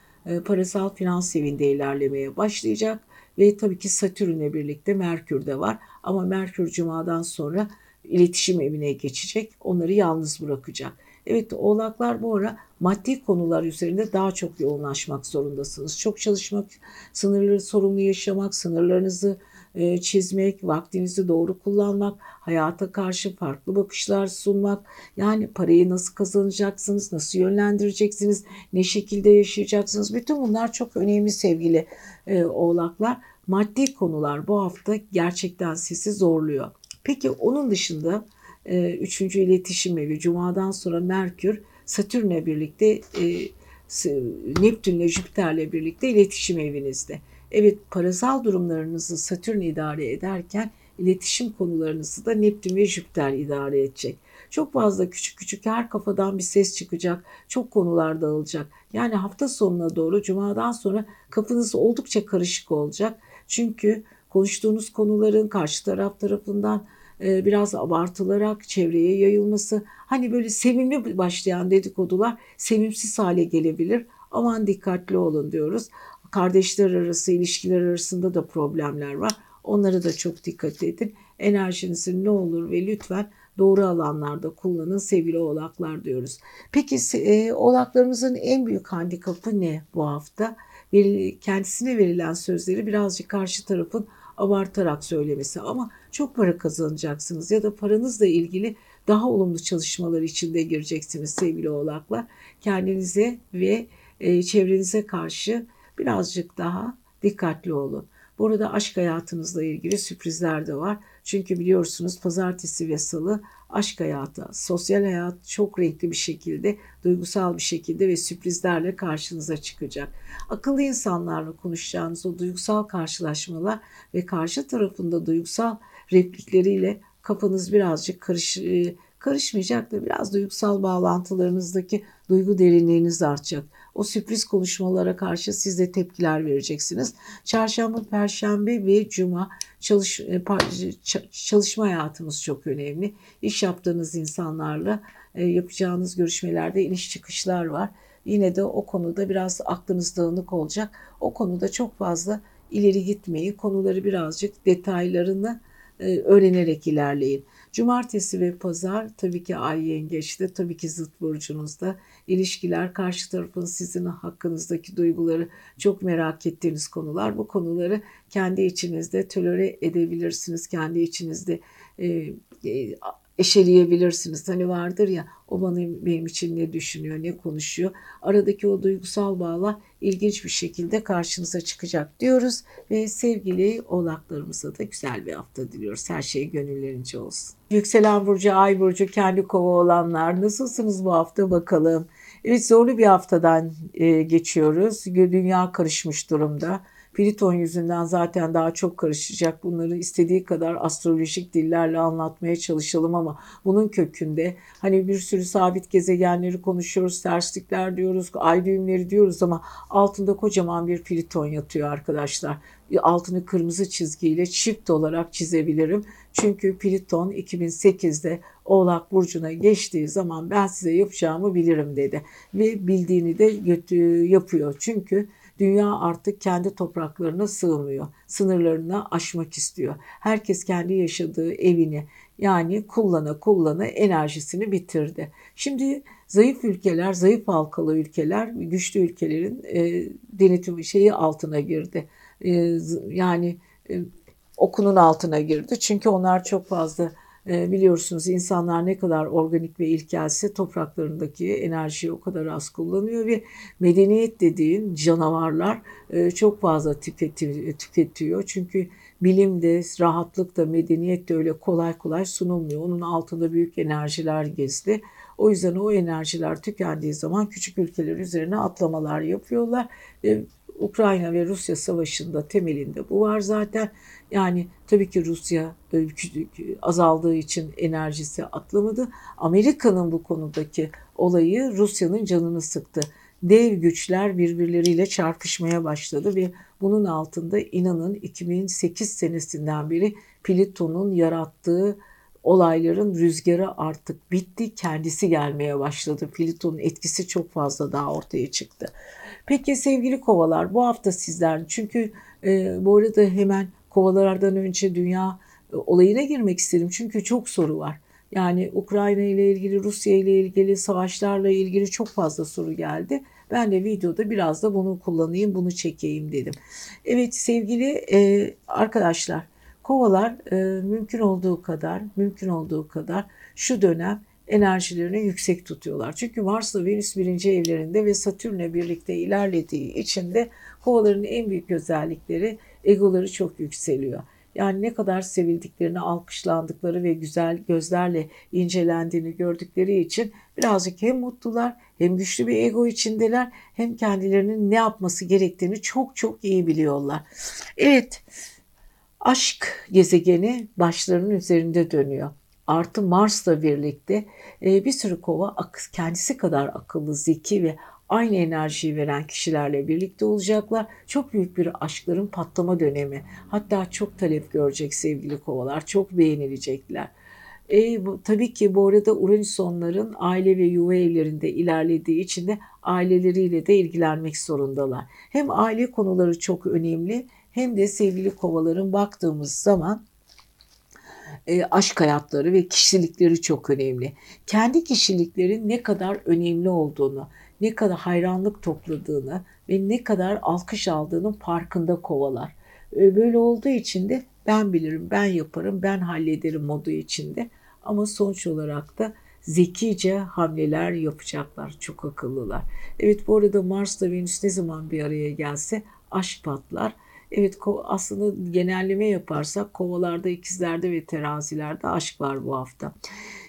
parasal finans evinde ilerlemeye başlayacak. Ve tabii ki Satürn'le birlikte Merkür de var. Ama Merkür Cuma'dan sonra iletişim evine geçecek. Onları yalnız bırakacak. Evet oğlaklar bu ara maddi konular üzerinde daha çok yoğunlaşmak zorundasınız. Çok çalışmak, sınırları sorumlu yaşamak, sınırlarınızı e, çizmek, vaktinizi doğru kullanmak, hayata karşı farklı bakışlar sunmak, yani parayı nasıl kazanacaksınız, nasıl yönlendireceksiniz, ne şekilde yaşayacaksınız. Bütün bunlar çok önemli sevgili e, oğlaklar. Maddi konular bu hafta gerçekten sizi zorluyor. Peki onun dışında e, üçüncü iletişim evi Cuma'dan sonra Merkür Satürn'le birlikte e, Neptün'le Jüpiter'le birlikte iletişim evinizde. Evet parasal durumlarınızı Satürn idare ederken iletişim konularınızı da Neptün ve Jüpiter idare edecek. Çok fazla küçük küçük her kafadan bir ses çıkacak. Çok konular dağılacak. Yani hafta sonuna doğru cumadan sonra kafanız oldukça karışık olacak. Çünkü konuştuğunuz konuların karşı taraf tarafından e, biraz abartılarak çevreye yayılması hani böyle sevimli başlayan dedikodular sevimsiz hale gelebilir. Aman dikkatli olun diyoruz. Kardeşler arası ilişkiler arasında da problemler var. Onlara da çok dikkat edin. Enerjinizi ne olur ve lütfen doğru alanlarda kullanın sevgili oğlaklar diyoruz. Peki e, oğlaklarımızın en büyük handikapı ne bu hafta? Kendisine verilen sözleri birazcık karşı tarafın abartarak söylemesi ama çok para kazanacaksınız ya da paranızla ilgili daha olumlu çalışmalar içinde gireceksiniz sevgili oğlaklar. Kendinize ve e, çevrenize karşı birazcık daha dikkatli olun. Burada aşk hayatınızla ilgili sürprizler de var. Çünkü biliyorsunuz pazartesi ve salı aşk hayatı, sosyal hayat çok renkli bir şekilde, duygusal bir şekilde ve sürprizlerle karşınıza çıkacak. Akıllı insanlarla konuşacağınız o duygusal karşılaşmalar ve karşı tarafında duygusal replikleriyle kafanız birazcık karış, e, karışmayacak da biraz duygusal bağlantılarınızdaki duygu derinliğiniz artacak. O sürpriz konuşmalara karşı siz de tepkiler vereceksiniz. Çarşamba, perşembe ve cuma çalış, e, çalışma hayatımız çok önemli. İş yaptığınız insanlarla e, yapacağınız görüşmelerde iniş çıkışlar var. Yine de o konuda biraz aklınız dağınık olacak. O konuda çok fazla ileri gitmeyi, konuları birazcık detaylarını e, öğrenerek ilerleyin. Cumartesi ve pazar tabii ki ay yengeçte, tabii ki zıt burcunuzda ilişkiler, karşı tarafın sizin hakkınızdaki duyguları çok merak ettiğiniz konular. Bu konuları kendi içinizde tolere edebilirsiniz, kendi içinizde e, e, eşeleyebilirsiniz. Hani vardır ya o bana benim için ne düşünüyor, ne konuşuyor. Aradaki o duygusal bağla ilginç bir şekilde karşınıza çıkacak diyoruz. Ve sevgili oğlaklarımıza da güzel bir hafta diliyoruz. Her şey gönüllerince olsun. Yükselen Burcu, Ay Burcu, kendi kova olanlar nasılsınız bu hafta bakalım. Evet zorlu bir haftadan e, geçiyoruz. Dünya karışmış durumda. Pliton yüzünden zaten daha çok karışacak. Bunları istediği kadar astrolojik dillerle anlatmaya çalışalım ama bunun kökünde hani bir sürü sabit gezegenleri konuşuyoruz, terslikler diyoruz, ay düğümleri diyoruz ama altında kocaman bir Pliton yatıyor arkadaşlar. Altını kırmızı çizgiyle çift olarak çizebilirim. Çünkü Pliton 2008'de Oğlak Burcu'na geçtiği zaman ben size yapacağımı bilirim dedi. Ve bildiğini de yapıyor. Çünkü Dünya artık kendi topraklarına sığmıyor. Sınırlarını aşmak istiyor. Herkes kendi yaşadığı evini yani kullana kullana enerjisini bitirdi. Şimdi zayıf ülkeler, zayıf halkalı ülkeler, güçlü ülkelerin e, denetim şeyi altına girdi. E, yani e, okunun altına girdi. Çünkü onlar çok fazla e, biliyorsunuz insanlar ne kadar organik ve ilkelse topraklarındaki enerjiyi o kadar az kullanıyor ve medeniyet dediğin canavarlar e, çok fazla tüketiyor. Çünkü bilim de, rahatlık da, medeniyet de öyle kolay kolay sunulmuyor. Onun altında büyük enerjiler gizli. O yüzden o enerjiler tükendiği zaman küçük ülkeler üzerine atlamalar yapıyorlar. E, Ukrayna ve Rusya savaşında temelinde bu var zaten. Yani tabii ki Rusya azaldığı için enerjisi atlamadı. Amerika'nın bu konudaki olayı Rusya'nın canını sıktı. Dev güçler birbirleriyle çarpışmaya başladı ve bunun altında inanın 2008 senesinden beri Plüton'un yarattığı olayların rüzgarı artık bitti. Kendisi gelmeye başladı. Plüton'un etkisi çok fazla daha ortaya çıktı. Peki sevgili kovalar bu hafta sizler çünkü e, bu arada hemen kovalardan önce dünya e, olayına girmek istedim. Çünkü çok soru var. Yani Ukrayna ile ilgili, Rusya ile ilgili, savaşlarla ilgili çok fazla soru geldi. Ben de videoda biraz da bunu kullanayım, bunu çekeyim dedim. Evet sevgili e, arkadaşlar, Kovalar e, mümkün olduğu kadar, mümkün olduğu kadar şu dönem enerjilerini yüksek tutuyorlar. Çünkü Mars'la Venüs birinci evlerinde ve Satürn'le birlikte ilerlediği için de kovaların en büyük özellikleri egoları çok yükseliyor. Yani ne kadar sevildiklerini, alkışlandıkları ve güzel gözlerle incelendiğini gördükleri için birazcık hem mutlular hem güçlü bir ego içindeler hem kendilerinin ne yapması gerektiğini çok çok iyi biliyorlar. Evet, aşk gezegeni başlarının üzerinde dönüyor. Artı Mars'la birlikte e, bir sürü kova kendisi kadar akıllı, zeki ve aynı enerjiyi veren kişilerle birlikte olacaklar. Çok büyük bir aşkların patlama dönemi. Hatta çok talep görecek sevgili kovalar. Çok beğenilecekler. E, bu, tabii ki bu arada Uranüs onların aile ve yuva evlerinde ilerlediği için de aileleriyle de ilgilenmek zorundalar. Hem aile konuları çok önemli hem de sevgili kovaların baktığımız zaman e, aşk hayatları ve kişilikleri çok önemli. Kendi kişiliklerin ne kadar önemli olduğunu, ne kadar hayranlık topladığını ve ne kadar alkış aldığının farkında kovalar. E, böyle olduğu için de ben bilirim, ben yaparım, ben hallederim modu içinde. Ama sonuç olarak da zekice hamleler yapacaklar. Çok akıllılar. Evet bu arada Mars'la Venüs ne zaman bir araya gelse aşk patlar. Evet aslında genelleme yaparsak kovalarda, ikizlerde ve terazilerde aşk var bu hafta.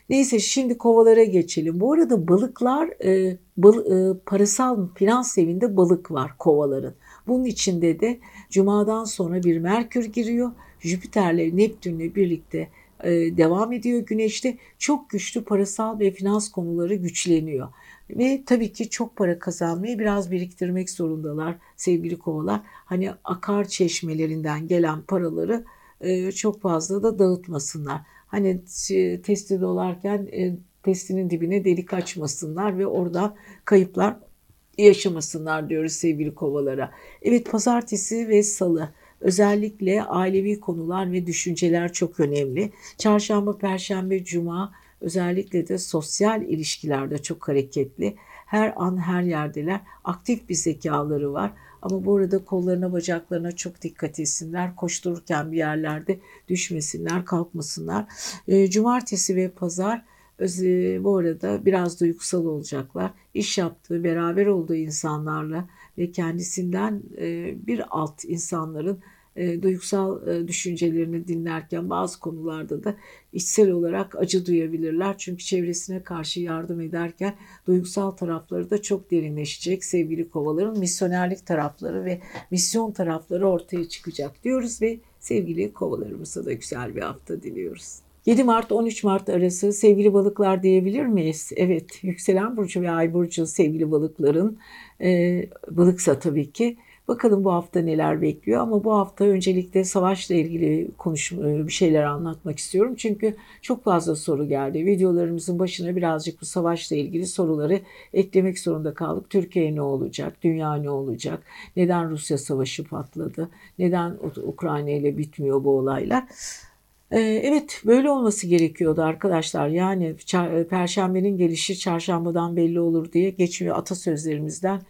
Neyse şimdi kovalara geçelim. Bu arada balıklar e, bal, e, parasal finans evinde balık var kovaların. Bunun içinde de cumadan sonra bir Merkür giriyor. Jüpiter'le Neptün'le birlikte e, devam ediyor güneşte. Çok güçlü parasal ve finans konuları güçleniyor. Ve tabii ki çok para kazanmayı biraz biriktirmek zorundalar sevgili kovalar. Hani akar çeşmelerinden gelen paraları e, çok fazla da dağıtmasınlar. Hani testi dolarken e, testinin dibine delik açmasınlar ve orada kayıplar yaşamasınlar diyoruz sevgili kovalara. Evet pazartesi ve salı özellikle ailevi konular ve düşünceler çok önemli. Çarşamba, perşembe, cuma özellikle de sosyal ilişkilerde çok hareketli. Her an her yerdeler. Aktif bir zekaları var. Ama bu arada kollarına bacaklarına çok dikkat etsinler. Koştururken bir yerlerde düşmesinler, kalkmasınlar. E, cumartesi ve pazar bu arada biraz duygusal olacaklar. İş yaptığı, beraber olduğu insanlarla ve kendisinden e, bir alt insanların e, duygusal e, düşüncelerini dinlerken bazı konularda da içsel olarak acı duyabilirler. Çünkü çevresine karşı yardım ederken duygusal tarafları da çok derinleşecek sevgili kovaların misyonerlik tarafları ve misyon tarafları ortaya çıkacak diyoruz ve sevgili kovalarımıza da güzel bir hafta diliyoruz. 7 Mart 13 Mart arası sevgili balıklar diyebilir miyiz? Evet, yükselen burcu ve ay burcu sevgili balıkların e, balıksa tabii ki Bakalım bu hafta neler bekliyor ama bu hafta öncelikle savaşla ilgili konuş e, bir şeyler anlatmak istiyorum. Çünkü çok fazla soru geldi. Videolarımızın başına birazcık bu savaşla ilgili soruları eklemek zorunda kaldık. Türkiye ne olacak? Dünya ne olacak? Neden Rusya savaşı patladı? Neden Ukrayna ile bitmiyor bu olaylar? E, evet böyle olması gerekiyordu arkadaşlar. Yani e, perşembenin gelişi çarşambadan belli olur diye geçmiyor atasözlerimizden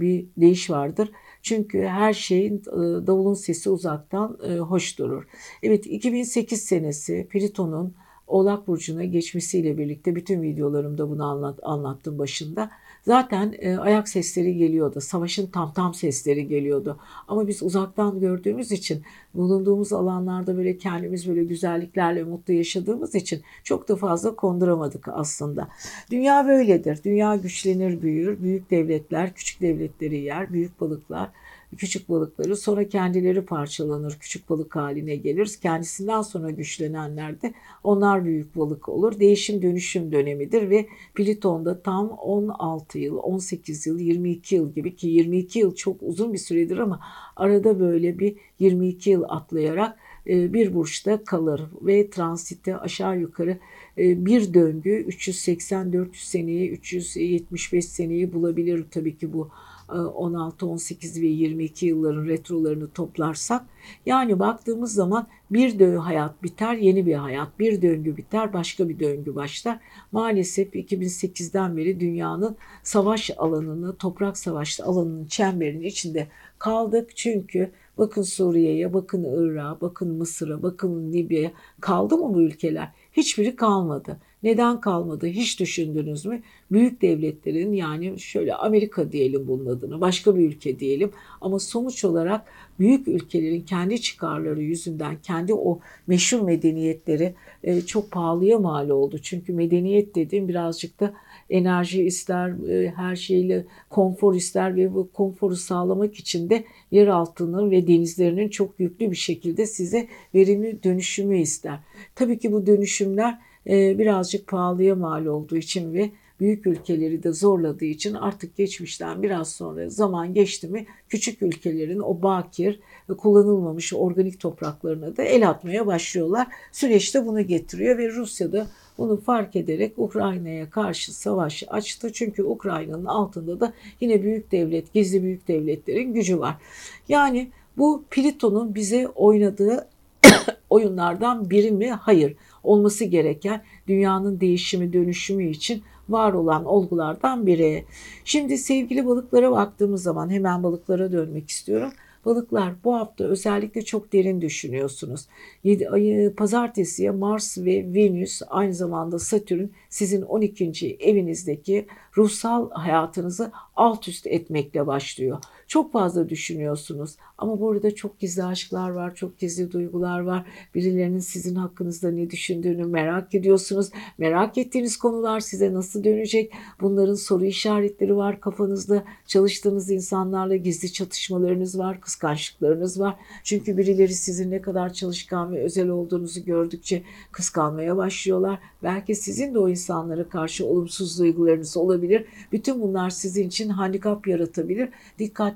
bir deyiş vardır. Çünkü her şeyin e, davulun sesi uzaktan e, hoş durur. Evet 2008 senesi Plüton'un Oğlak Burcu'na geçmesiyle birlikte bütün videolarımda bunu anlat, anlattım başında. Zaten e, ayak sesleri geliyordu. Savaşın tam tam sesleri geliyordu. Ama biz uzaktan gördüğümüz için bulunduğumuz alanlarda böyle kendimiz böyle güzelliklerle mutlu yaşadığımız için çok da fazla konduramadık aslında. Dünya böyledir. Dünya güçlenir, büyür. Büyük devletler küçük devletleri yer. Büyük balıklar küçük balıkları sonra kendileri parçalanır küçük balık haline gelir. Kendisinden sonra güçlenenler de onlar büyük balık olur. Değişim dönüşüm dönemidir ve Plüton'da tam 16 yıl, 18 yıl, 22 yıl gibi ki 22 yıl çok uzun bir süredir ama arada böyle bir 22 yıl atlayarak e, bir burçta kalır ve transitte aşağı yukarı e, bir döngü 380-400 seneyi 375 seneyi bulabilir tabii ki bu 16, 18 ve 22 yılların retrolarını toplarsak yani baktığımız zaman bir döngü hayat biter, yeni bir hayat, bir döngü biter, başka bir döngü başlar. Maalesef 2008'den beri dünyanın savaş alanını, toprak savaşı alanının çemberinin içinde kaldık. Çünkü Bakın Suriye'ye, bakın Irak'a, bakın Mısır'a, bakın Libya'ya. Kaldı mı bu ülkeler? Hiçbiri kalmadı. Neden kalmadı? Hiç düşündünüz mü? Büyük devletlerin yani şöyle Amerika diyelim bunun adını, başka bir ülke diyelim ama sonuç olarak büyük ülkelerin kendi çıkarları yüzünden kendi o meşhur medeniyetleri e, çok pahalıya mal oldu. Çünkü medeniyet dediğim birazcık da enerji ister, e, her şeyle konfor ister ve bu konforu sağlamak için de yer altının ve denizlerinin çok yüklü bir şekilde size verimli dönüşümü ister. Tabii ki bu dönüşümler birazcık pahalıya mal olduğu için ve büyük ülkeleri de zorladığı için artık geçmişten biraz sonra zaman geçti mi küçük ülkelerin o bakir kullanılmamış organik topraklarına da el atmaya başlıyorlar. Süreçte bunu getiriyor ve Rusya da bunu fark ederek Ukrayna'ya karşı savaş açtı. Çünkü Ukrayna'nın altında da yine büyük devlet, gizli büyük devletlerin gücü var. Yani bu Plüton'un bize oynadığı (coughs) oyunlardan biri mi? Hayır. Olması gereken dünyanın değişimi, dönüşümü için var olan olgulardan biri. Şimdi sevgili balıklara baktığımız zaman hemen balıklara dönmek istiyorum. Balıklar bu hafta özellikle çok derin düşünüyorsunuz. Pazartesiye Mars ve Venüs aynı zamanda Satürn sizin 12. evinizdeki ruhsal hayatınızı alt üst etmekle başlıyor. Çok fazla düşünüyorsunuz ama burada çok gizli aşklar var, çok gizli duygular var. Birilerinin sizin hakkınızda ne düşündüğünü merak ediyorsunuz. Merak ettiğiniz konular size nasıl dönecek? Bunların soru işaretleri var kafanızda. Çalıştığınız insanlarla gizli çatışmalarınız var, kıskançlıklarınız var. Çünkü birileri sizin ne kadar çalışkan ve özel olduğunuzu gördükçe kıskanmaya başlıyorlar. Belki sizin de o insanlara karşı olumsuz duygularınız olabilir. Bütün bunlar sizin için handikap yaratabilir.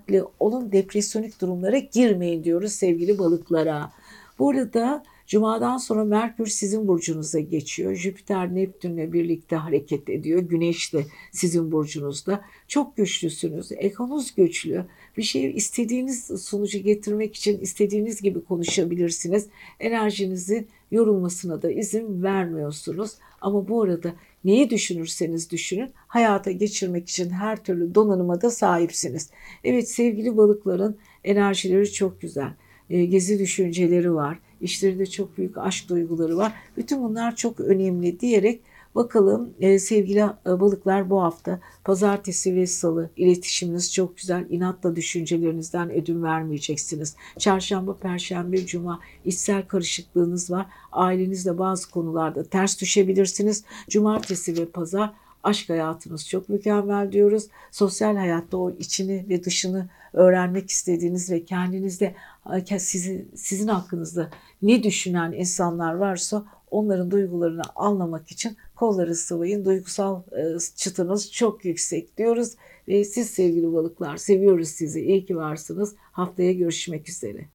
Dikkatli olun depresyonik durumlara girmeyin diyoruz sevgili balıklara. Burada Cuma'dan sonra Merkür sizin burcunuza geçiyor. Jüpiter Neptünle birlikte hareket ediyor. Güneş de sizin burcunuzda. Çok güçlüsünüz. Ekonuz güçlü. Bir şey istediğiniz sonucu getirmek için istediğiniz gibi konuşabilirsiniz. Enerjinizin yorulmasına da izin vermiyorsunuz. Ama bu arada neyi düşünürseniz düşünün hayata geçirmek için her türlü donanıma da sahipsiniz. Evet sevgili balıkların enerjileri çok güzel. E, gezi düşünceleri var. İşlerinde çok büyük aşk duyguları var. Bütün bunlar çok önemli diyerek Bakalım e, sevgili e, balıklar bu hafta pazartesi ve salı iletişiminiz çok güzel. İnatla düşüncelerinizden ödün vermeyeceksiniz. Çarşamba, perşembe, cuma içsel karışıklığınız var. Ailenizle bazı konularda ters düşebilirsiniz. Cumartesi ve pazar aşk hayatınız çok mükemmel diyoruz. Sosyal hayatta o içini ve dışını öğrenmek istediğiniz ve kendinizde sizin, sizin hakkınızda ne düşünen insanlar varsa onların duygularını anlamak için kolları sıvayın. Duygusal e, çıtınız çok yüksek diyoruz. Ve siz sevgili balıklar seviyoruz sizi. İyi ki varsınız. Haftaya görüşmek üzere.